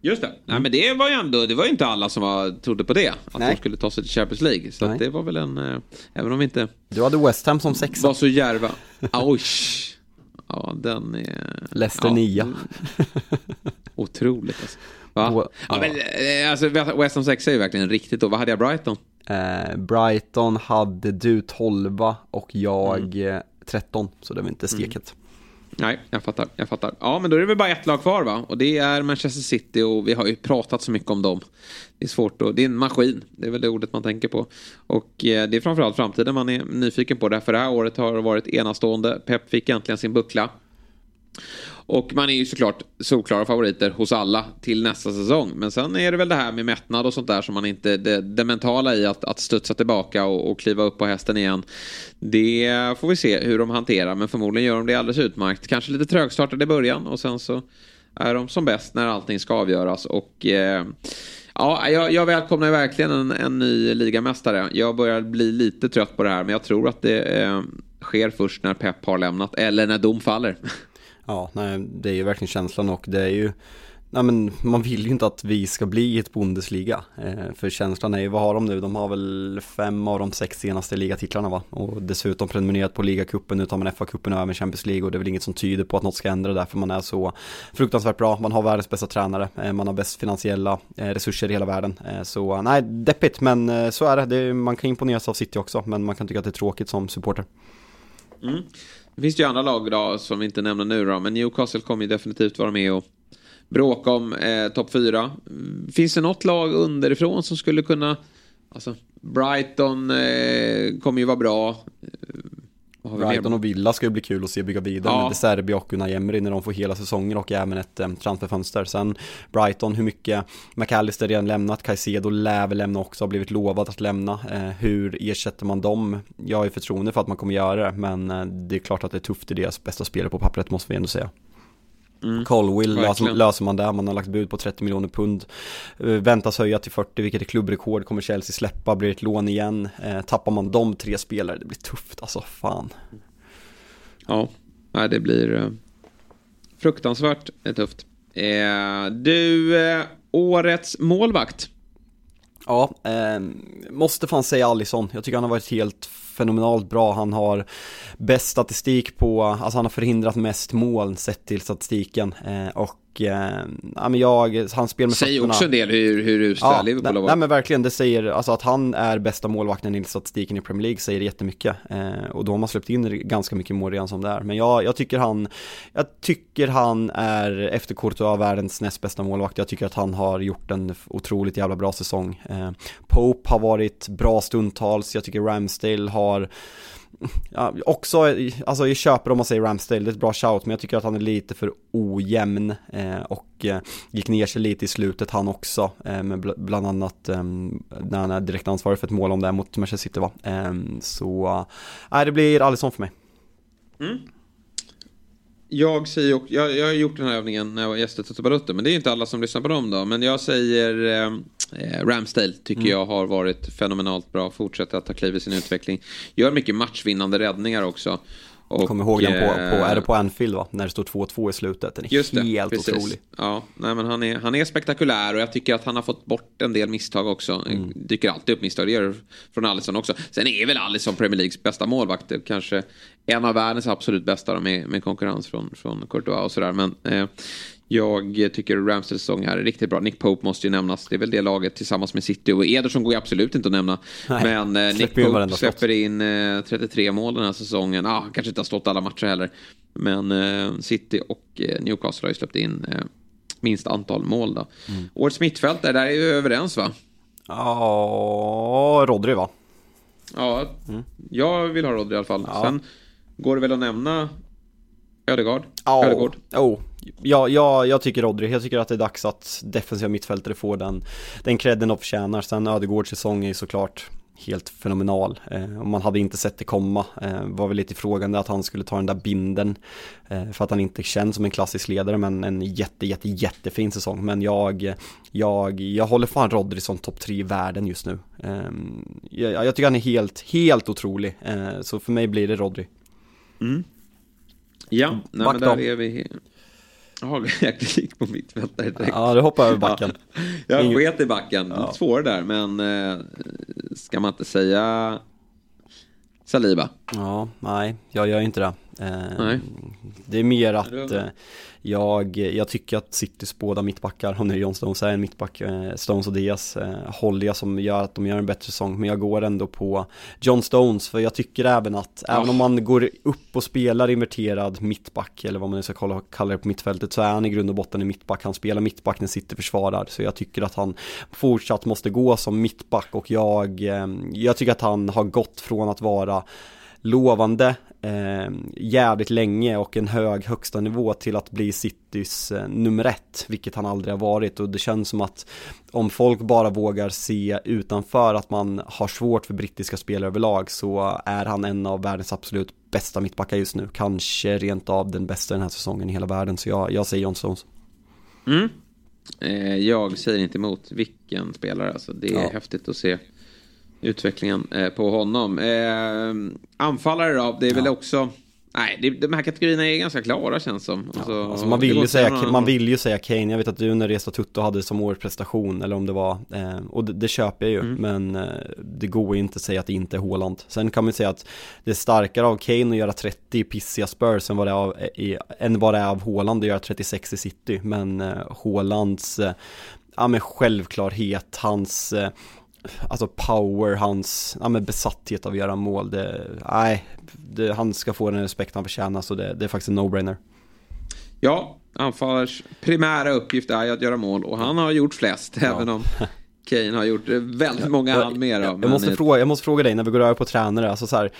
Just det. Mm. Nej, men det var ju ändå, det var ju inte alla som var, trodde på det. Att Nej. de skulle ta sig till Champions League. Så det var väl en, eh, även om vi inte... Du hade West Ham som sexa. Var så järva. Oj. Ja, den är... Leicester ja, nia. Otroligt alltså. Va? Ja, men, eh, alltså, West Ham 6 är ju verkligen riktigt då. Vad hade jag Brighton? Eh, Brighton hade du 12 och jag mm. 13, eh, så det var inte mm. steket. Mm. Nej, jag fattar, jag fattar. Ja, men då är det väl bara ett lag kvar va? Och det är Manchester City och vi har ju pratat så mycket om dem. Det är svårt att, det är en maskin, det är väl det ordet man tänker på. Och eh, det är framförallt framtiden man är nyfiken på. Därför det här året har varit enastående. Pep fick äntligen sin buckla. Och man är ju såklart solklara favoriter hos alla till nästa säsong. Men sen är det väl det här med mättnad och sånt där som man inte, det, det mentala i att, att studsa tillbaka och, och kliva upp på hästen igen. Det får vi se hur de hanterar, men förmodligen gör de det alldeles utmärkt. Kanske lite trögstartade i början och sen så är de som bäst när allting ska avgöras. Och eh, ja, jag, jag välkomnar verkligen en, en ny ligamästare. Jag börjar bli lite trött på det här, men jag tror att det eh, sker först när Pep har lämnat eller när dom faller. Ja, nej, det är ju verkligen känslan och det är ju Nej men man vill ju inte att vi ska bli ett Bundesliga. Eh, för känslan är ju, vad har de nu? De har väl fem av de sex senaste ligatitlarna va? Och dessutom prenumererat på ligacupen, nu tar man FA-cupen och även Champions League och det är väl inget som tyder på att något ska ändra där för man är så fruktansvärt bra. Man har världens bästa tränare, eh, man har bäst finansiella eh, resurser i hela världen. Eh, så nej, deppigt men eh, så är det. det. Man kan imponeras av City också men man kan tycka att det är tråkigt som supporter. Mm. Det finns ju andra lag då, som vi inte nämner nu då, men Newcastle kommer ju definitivt vara med och bråka om eh, topp fyra. Finns det något lag underifrån som skulle kunna... Alltså, Brighton eh, kommer ju vara bra. Brighton och Villa ska ju bli kul att se bygga vidare ja. med Serbi och Unai Emery när de får hela säsonger och även ett um, transferfönster. Sen Brighton, hur mycket McAllister redan lämnat, Caicedo lär väl lämna också, har blivit lovad att lämna. Uh, hur ersätter man dem? Jag har ju förtroende för att man kommer göra det, men uh, det är klart att det är tufft i deras bästa spelare på pappret måste vi ändå säga. Mm. Colwill löser, löser, man där, man har lagt bud på 30 miljoner pund. Uh, väntas höja till 40, vilket är klubbrekord, kommer Chelsea släppa, blir ett lån igen. Uh, tappar man de tre spelare, det blir tufft alltså, fan. Ja, nej, det blir uh, fruktansvärt tufft. du, årets målvakt? Ja, måste fan säga Allison. Jag tycker han har varit helt fenomenalt bra. Han har bäst statistik på, alltså han har förhindrat mest mål sett till statistiken. Eh, och eh, ja, men jag, han spelar med Säger också en del hur, hur usla ja, Liverpool har varit. Nej men verkligen, det säger, alltså att han är bästa målvakten i statistiken i Premier League säger jättemycket. Eh, och då har man släppt in ganska mycket mål redan som det är. Men jag, jag tycker han, jag tycker han är efter Courtois världens näst bästa målvakt. Jag tycker att han har gjort en otroligt jävla bra säsong. Eh, Pope har varit bra stundtals, jag tycker Ramsdale har ja, också, alltså jag köper om man säger Ramsdale, det är ett bra shout, men jag tycker att han är lite för ojämn eh, och eh, gick ner sig lite i slutet han också, eh, med bl bland annat eh, när han är direkt ansvarig för ett mål om det mot Manchester City va. Eh, så, nej det blir Alisson för mig. Mm. Jag säger också, jag, jag har gjort den här övningen när jag var gäst i men det är inte alla som lyssnar på dem då. Men jag säger eh, eh, eh, Ramsdale tycker mm. jag har varit fenomenalt bra. Fortsätter att ta kliv i sin utveckling. Gör mycket matchvinnande räddningar också. Och, Kom ihåg den på, på, är det på Anfield va? När det står 2-2 i slutet. Den är just det, helt precis. otrolig. Ja, nej, men han, är, han är spektakulär och jag tycker att han har fått bort en del misstag också. Mm. dyker alltid upp misstag, det gör det från Alisson också. Sen är väl Alisson Premier Leagues bästa målvakt. Kanske en av världens absolut bästa med, med konkurrens från, från Courtois och sådär. Men eh, jag tycker Ramsdales säsong här är riktigt bra. Nick Pope måste ju nämnas. Det är väl det laget tillsammans med City och Ederson går ju absolut inte att nämna. Nej, men eh, Nick Pope släpper in eh, 33 mål den här säsongen. Ah, kanske inte har stått alla matcher heller. Men eh, City och eh, Newcastle har ju släppt in eh, minst antal mål då. Mm. Årets mittfältare, där är vi överens va? Ja, Rodri va? Ja, mm. jag vill ha Rodri i alla fall. Ja. Sen går det väl att nämna Ödegaard? Ja, Ödegård. Oh. Ja, ja, jag tycker Rodri. Jag tycker att det är dags att defensiva mittfältare får den, den credden de förtjänar. Sen Ödegårds säsong är såklart helt fenomenal. Eh, och man hade inte sett det komma. Eh, var väl lite frågande att han skulle ta den där binden. Eh, för att han inte känns som en klassisk ledare men en jätte, jätte, jättefin säsong. Men jag, jag, jag håller fan Rodri som topp tre i världen just nu. Eh, jag, jag, tycker han är helt, helt otrolig. Eh, så för mig blir det Rodri. Mm. Ja, nej, men där är vi. Ja, jag gick på mittfältare direkt. Ja, du hoppar över backen. Ja, jag sket i backen. Ja. Svårare där, men eh, ska man inte säga Saliba? Ja, nej, jag gör inte det. Eh, nej. Det är mer att eh, jag, jag tycker att Citys båda mittbackar, om nu John Stones är en mittback, eh, Stones och Diaz, håller jag som gör att de gör en bättre säsong. Men jag går ändå på John Stones, för jag tycker även att, oh. även om man går upp och spelar inverterad mittback, eller vad man nu ska kalla, kalla det på mittfältet, så är han i grund och botten en mittback. Han spelar mittback när City försvarar, så jag tycker att han fortsatt måste gå som mittback och jag, jag tycker att han har gått från att vara lovande eh, jävligt länge och en hög högsta nivå till att bli Citys eh, nummer ett, vilket han aldrig har varit och det känns som att om folk bara vågar se utanför att man har svårt för brittiska spelare överlag så är han en av världens absolut bästa mittbackar just nu, kanske rent av den bästa den här säsongen i hela världen, så jag, jag säger John Stones. Mm. Eh, jag säger inte emot vilken spelare, alltså det är ja. häftigt att se utvecklingen eh, på honom. Eh, anfallare då, det är ja. väl också... Nej, det, de här kategorierna är ganska klara känns som. Alltså, ja, alltså man, vill ju säga, man vill ju säga Kane, jag vet att du när Resa Tutto hade som årets prestation, eller om det var, eh, och det, det, köper jag ju, mm. men eh, det går ju inte att säga att det inte är Håland. Sen kan man ju säga att det är starkare av Kane att göra 30 pissiga Spurs än vad det är av, i, än vad det av Håland att göra 36 i City, men eh, Hålands eh, ja, men självklarhet, hans eh, alltså power, hans ja, men besatthet av att göra mål, det, nej, det, han ska få den respekt han förtjänar så det, det är faktiskt en no-brainer. Ja, anfallars primära uppgift är att göra mål och han har gjort flest, ja. även om Kane har gjort väldigt många han mer av. Jag, måste fråga, jag måste fråga dig när vi går över på tränare, alltså så här,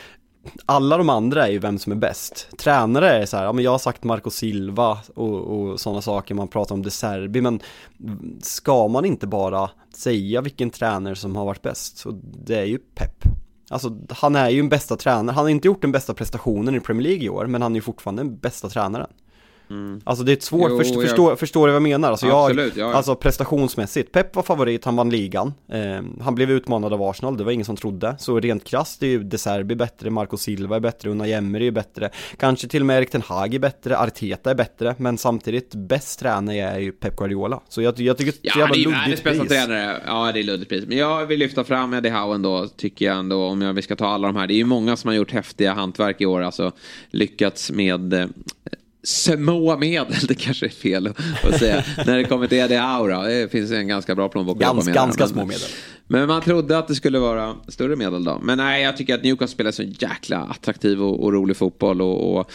alla de andra är ju vem som är bäst. Tränare är så här, ja men jag har sagt Marco Silva och, och sådana saker, man pratar om De Serbi, men ska man inte bara säga vilken tränare som har varit bäst? Så det är ju Pep. Alltså han är ju en bästa tränare, han har inte gjort den bästa prestationen i Premier League i år, men han är ju fortfarande den bästa tränaren. Mm. Alltså det är ett svårt, jo, först, jag... förstår, förstår du vad jag menar? Alltså, Absolut, jag, ja, ja. alltså prestationsmässigt, Pep var favorit, han vann ligan. Eh, Han blev utmanad av Arsenal, det var ingen som trodde. Så rent krasst är ju De Serbi bättre, Marco Silva är bättre, Unai är bättre. Kanske till och med Erik Ten Hag är bättre, Arteta är bättre. Men samtidigt, bäst tränare är ju Pep Guardiola. Så jag, jag tycker ja, det är ju världens bästa tränare. Ja, det är luddigt pris. Men jag vill lyfta fram Eddie Howe ändå, tycker jag ändå Om jag, vi ska ta alla de här. Det är ju många som har gjort häftiga hantverk i år. Alltså lyckats med eh, små medel, det kanske är fel att säga. När det kommer till Eddie Aura, det finns en ganska bra plånbok Gans, med. Ganska men, små medel. Men man trodde att det skulle vara större medel då. Men nej, jag tycker att Newcastle spelar så jäkla attraktiv och, och rolig fotboll. Och, och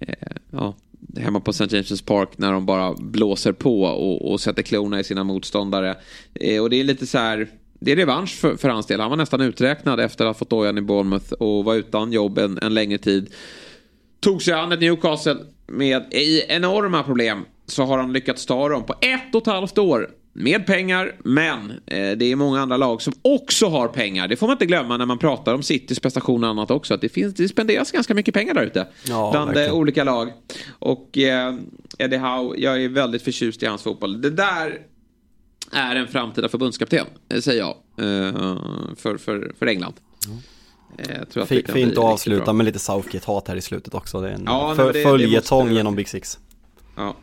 eh, ja, hemma på St. James' Park när de bara blåser på och, och sätter klorna i sina motståndare. Eh, och det är lite så här... Det är revansch för, för hans del. Han var nästan uträknad efter att ha fått dojan i Bournemouth och var utan jobb en, en längre tid. Tog sig an ett Newcastle med i enorma problem så har han lyckats ta dem på ett och ett halvt år. Med pengar, men eh, det är många andra lag som också har pengar. Det får man inte glömma när man pratar om Citys prestation och annat också. Att det, finns, det spenderas ganska mycket pengar där ute. Ja, bland eh, olika lag. Och eh, Eddie Howe, jag är väldigt förtjust i hans fotboll. Det där är en framtida förbundskapten, eh, säger jag. Eh, för, för, för England. Mm. Eh, fint att avsluta med lite Southgate-hat här i slutet också. Det är en ja, följetong genom Big Six. Ja.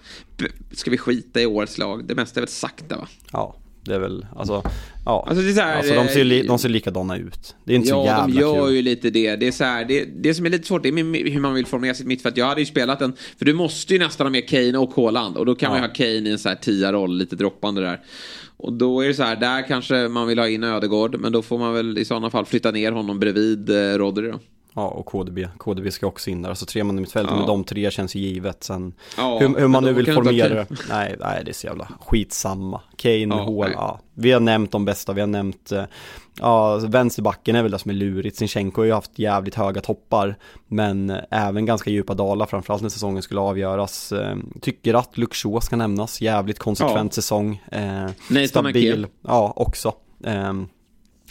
Ska vi skita i årets lag? Det mesta är väl sagt va? Ja. Det är väl, alltså, ja. Alltså, det är så här, alltså de, ser li, de ser likadana ut. Det är inte ja, så jävla kul. Ja, de gör kul. ju lite det. Det, är så här, det, det som är lite svårt det är hur man vill formera sitt mittfält. Jag hade ju spelat en, för du måste ju nästan ha med Kane och Haaland. Och då kan ja. man ju ha Kane i en så här tia-roll, lite droppande där. Och då är det så här, där kanske man vill ha in Ödegård. Men då får man väl i sådana fall flytta ner honom bredvid eh, Rodri då. Ja, och KDB. KDB ska också in där. Alltså tre man i mittfältet ja. med de tre känns ju givet. Sen ja, hur, hur man nu vill formera det. Nej, nej, det är så jävla skitsamma. Kane, ja, Hall, ja. Vi har nämnt de bästa, vi har nämnt, eh, ja, vänsterbacken är väl det som är lurigt. Sinchenko har ju haft jävligt höga toppar, men även ganska djupa dalar, framförallt när säsongen skulle avgöras. Eh, tycker att Luxor ska nämnas, jävligt konsekvent säsong. Eh, Nej, stabil, ja, också. Eh,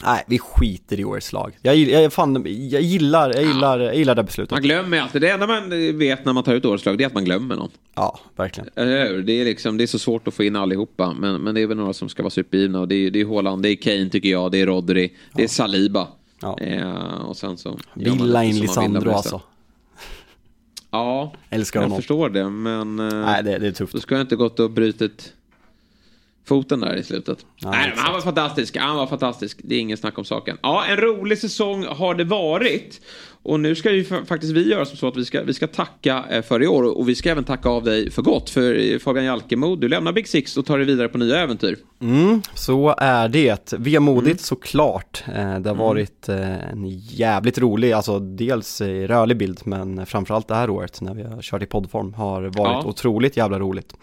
Nej, vi skiter i årets lag. Jag, jag, fan, jag, gillar, jag, gillar, jag gillar det beslutet. Man glömmer alltid. Det enda man vet när man tar ut årets lag, det är att man glömmer någon. Ja, verkligen. Det är, liksom, det är så svårt att få in allihopa. Men, men det är väl några som ska vara supergivna. Det, är, det är Haaland, det är Kane tycker jag, det är Rodri, det är Saliba. Ja. Eh, och sen så... Villa in Lisandro alltså. Ja, Älskar jag honom. förstår det. Men eh, Nej, det, det är tufft. då ska jag inte gått och brutit foten där i slutet. Ja, Nej, han var fantastisk. Han var fantastisk. Det är ingen snack om saken. Ja, en rolig säsong har det varit. Och nu ska ju faktiskt vi göra som så att vi ska, vi ska tacka eh, för i år och vi ska även tacka av dig för gott. För eh, Fabian Jalkemo, du lämnar Big Six och tar dig vidare på nya äventyr. Mm, så är det. Vemodigt mm. såklart. Eh, det har mm. varit en jävligt rolig, alltså dels rörlig bild men framförallt det här året när vi har kört i poddform har varit ja. otroligt jävla roligt.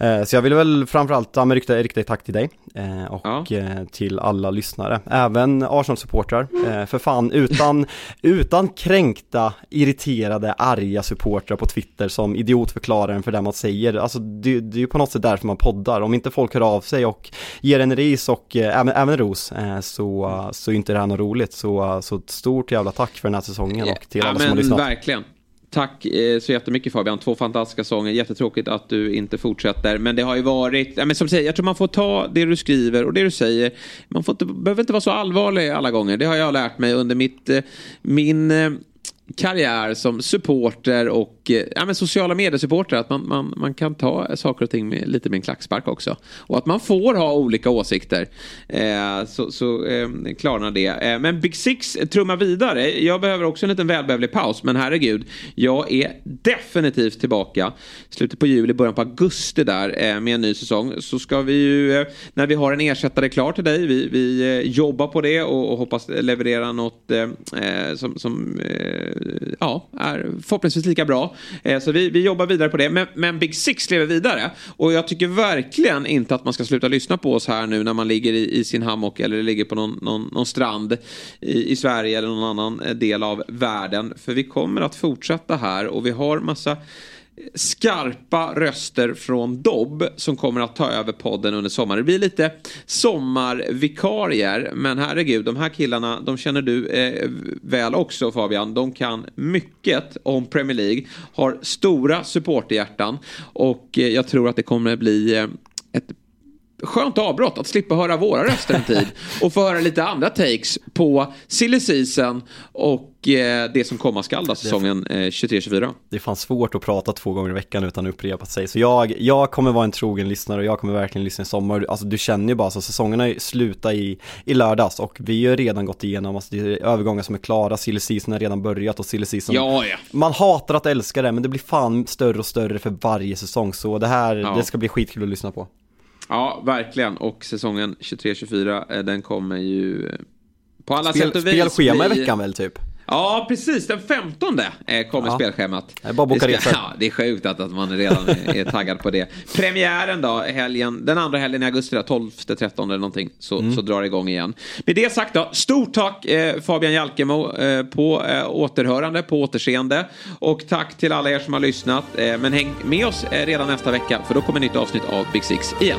Eh, så jag vill väl framförallt ja, rikta, rikta ett tack till dig eh, och ja. Eh, till alla lyssnare. Även Arsenal-supportrar. För fan, utan, utan kränkta, irriterade, arga supportrar på Twitter som idiotförklarar en för det man säger. Alltså det, det är ju på något sätt därför man poddar. Om inte folk hör av sig och ger en ris och även, även ros så, så är inte det här något roligt. Så, så ett stort jävla tack för den här säsongen och till alla ja, som har lyssnat. Verkligen. Tack eh, så jättemycket Fabian. Två fantastiska sånger. Jättetråkigt att du inte fortsätter. Men det har ju varit, ja, men som säger, jag tror man får ta det du skriver och det du säger. Man får inte, behöver inte vara så allvarlig alla gånger. Det har jag lärt mig under mitt, eh, min eh, karriär som supporter och eh, ja, men sociala mediesupporter. Att man, man, man kan ta saker och ting med, lite med en klackspark också. Och att man får ha olika åsikter. Eh, så så eh, klarnar det. Eh, men Big Six trummar vidare. Jag behöver också en liten välbehövlig paus. Men herregud, jag är definitivt tillbaka. Slutet på juli, början på augusti där eh, med en ny säsong. Så ska vi ju, eh, när vi har en ersättare klar till dig, vi, vi eh, jobbar på det och, och hoppas leverera något eh, som, som ja, är förhoppningsvis lika bra. Eh, så vi, vi jobbar vidare på det. Men, men Big Six lever vidare. Och jag tycker verkligen inte att man ska sluta lyssna på oss här nu när man ligger i, i sin hammock eller ligger på någon, någon, någon strand i, i Sverige eller någon annan eh, del av världen. För vi kommer att fortsätta här och vi har massa skarpa röster från Dobb som kommer att ta över podden under sommaren. Det blir lite sommarvikarier, men herregud, de här killarna, de känner du eh, väl också Fabian. De kan mycket om Premier League, har stora supporterhjärtan och eh, jag tror att det kommer bli eh, ett skönt avbrott att slippa höra våra röster en tid och få höra lite andra takes på silly season och eh, det som komma skall då, säsongen eh, 23-24. Det är fan svårt att prata två gånger i veckan utan att upprepa sig. Så jag, jag kommer vara en trogen lyssnare och jag kommer verkligen lyssna i sommar. Alltså du känner ju bara så säsongerna slutar i, i lördags och vi har redan gått igenom, alltså det är övergångar som är klara, silly season har redan börjat och silly season. Ja, ja. Man hatar att älska det men det blir fan större och större för varje säsong så det här, ja. det ska bli skitkul att lyssna på. Ja, verkligen. Och säsongen 23-24, eh, den kommer ju eh, på alla Spel, sätt och vis. Spelschema bli... i veckan väl typ? Ja, precis. Den 15 eh, kommer ja. spelschemat. Det är bara boka det, ska, ja, det är sjukt att, att man redan är, taggad på det. Premiären då, helgen, den andra helgen i augusti, 12-13 eller någonting, så, mm. så drar det igång igen. Med det sagt då, stort tack eh, Fabian Jalkemo eh, på eh, återhörande, på återseende. Och tack till alla er som har lyssnat. Eh, men häng med oss eh, redan nästa vecka, för då kommer nytt avsnitt av Big Six igen.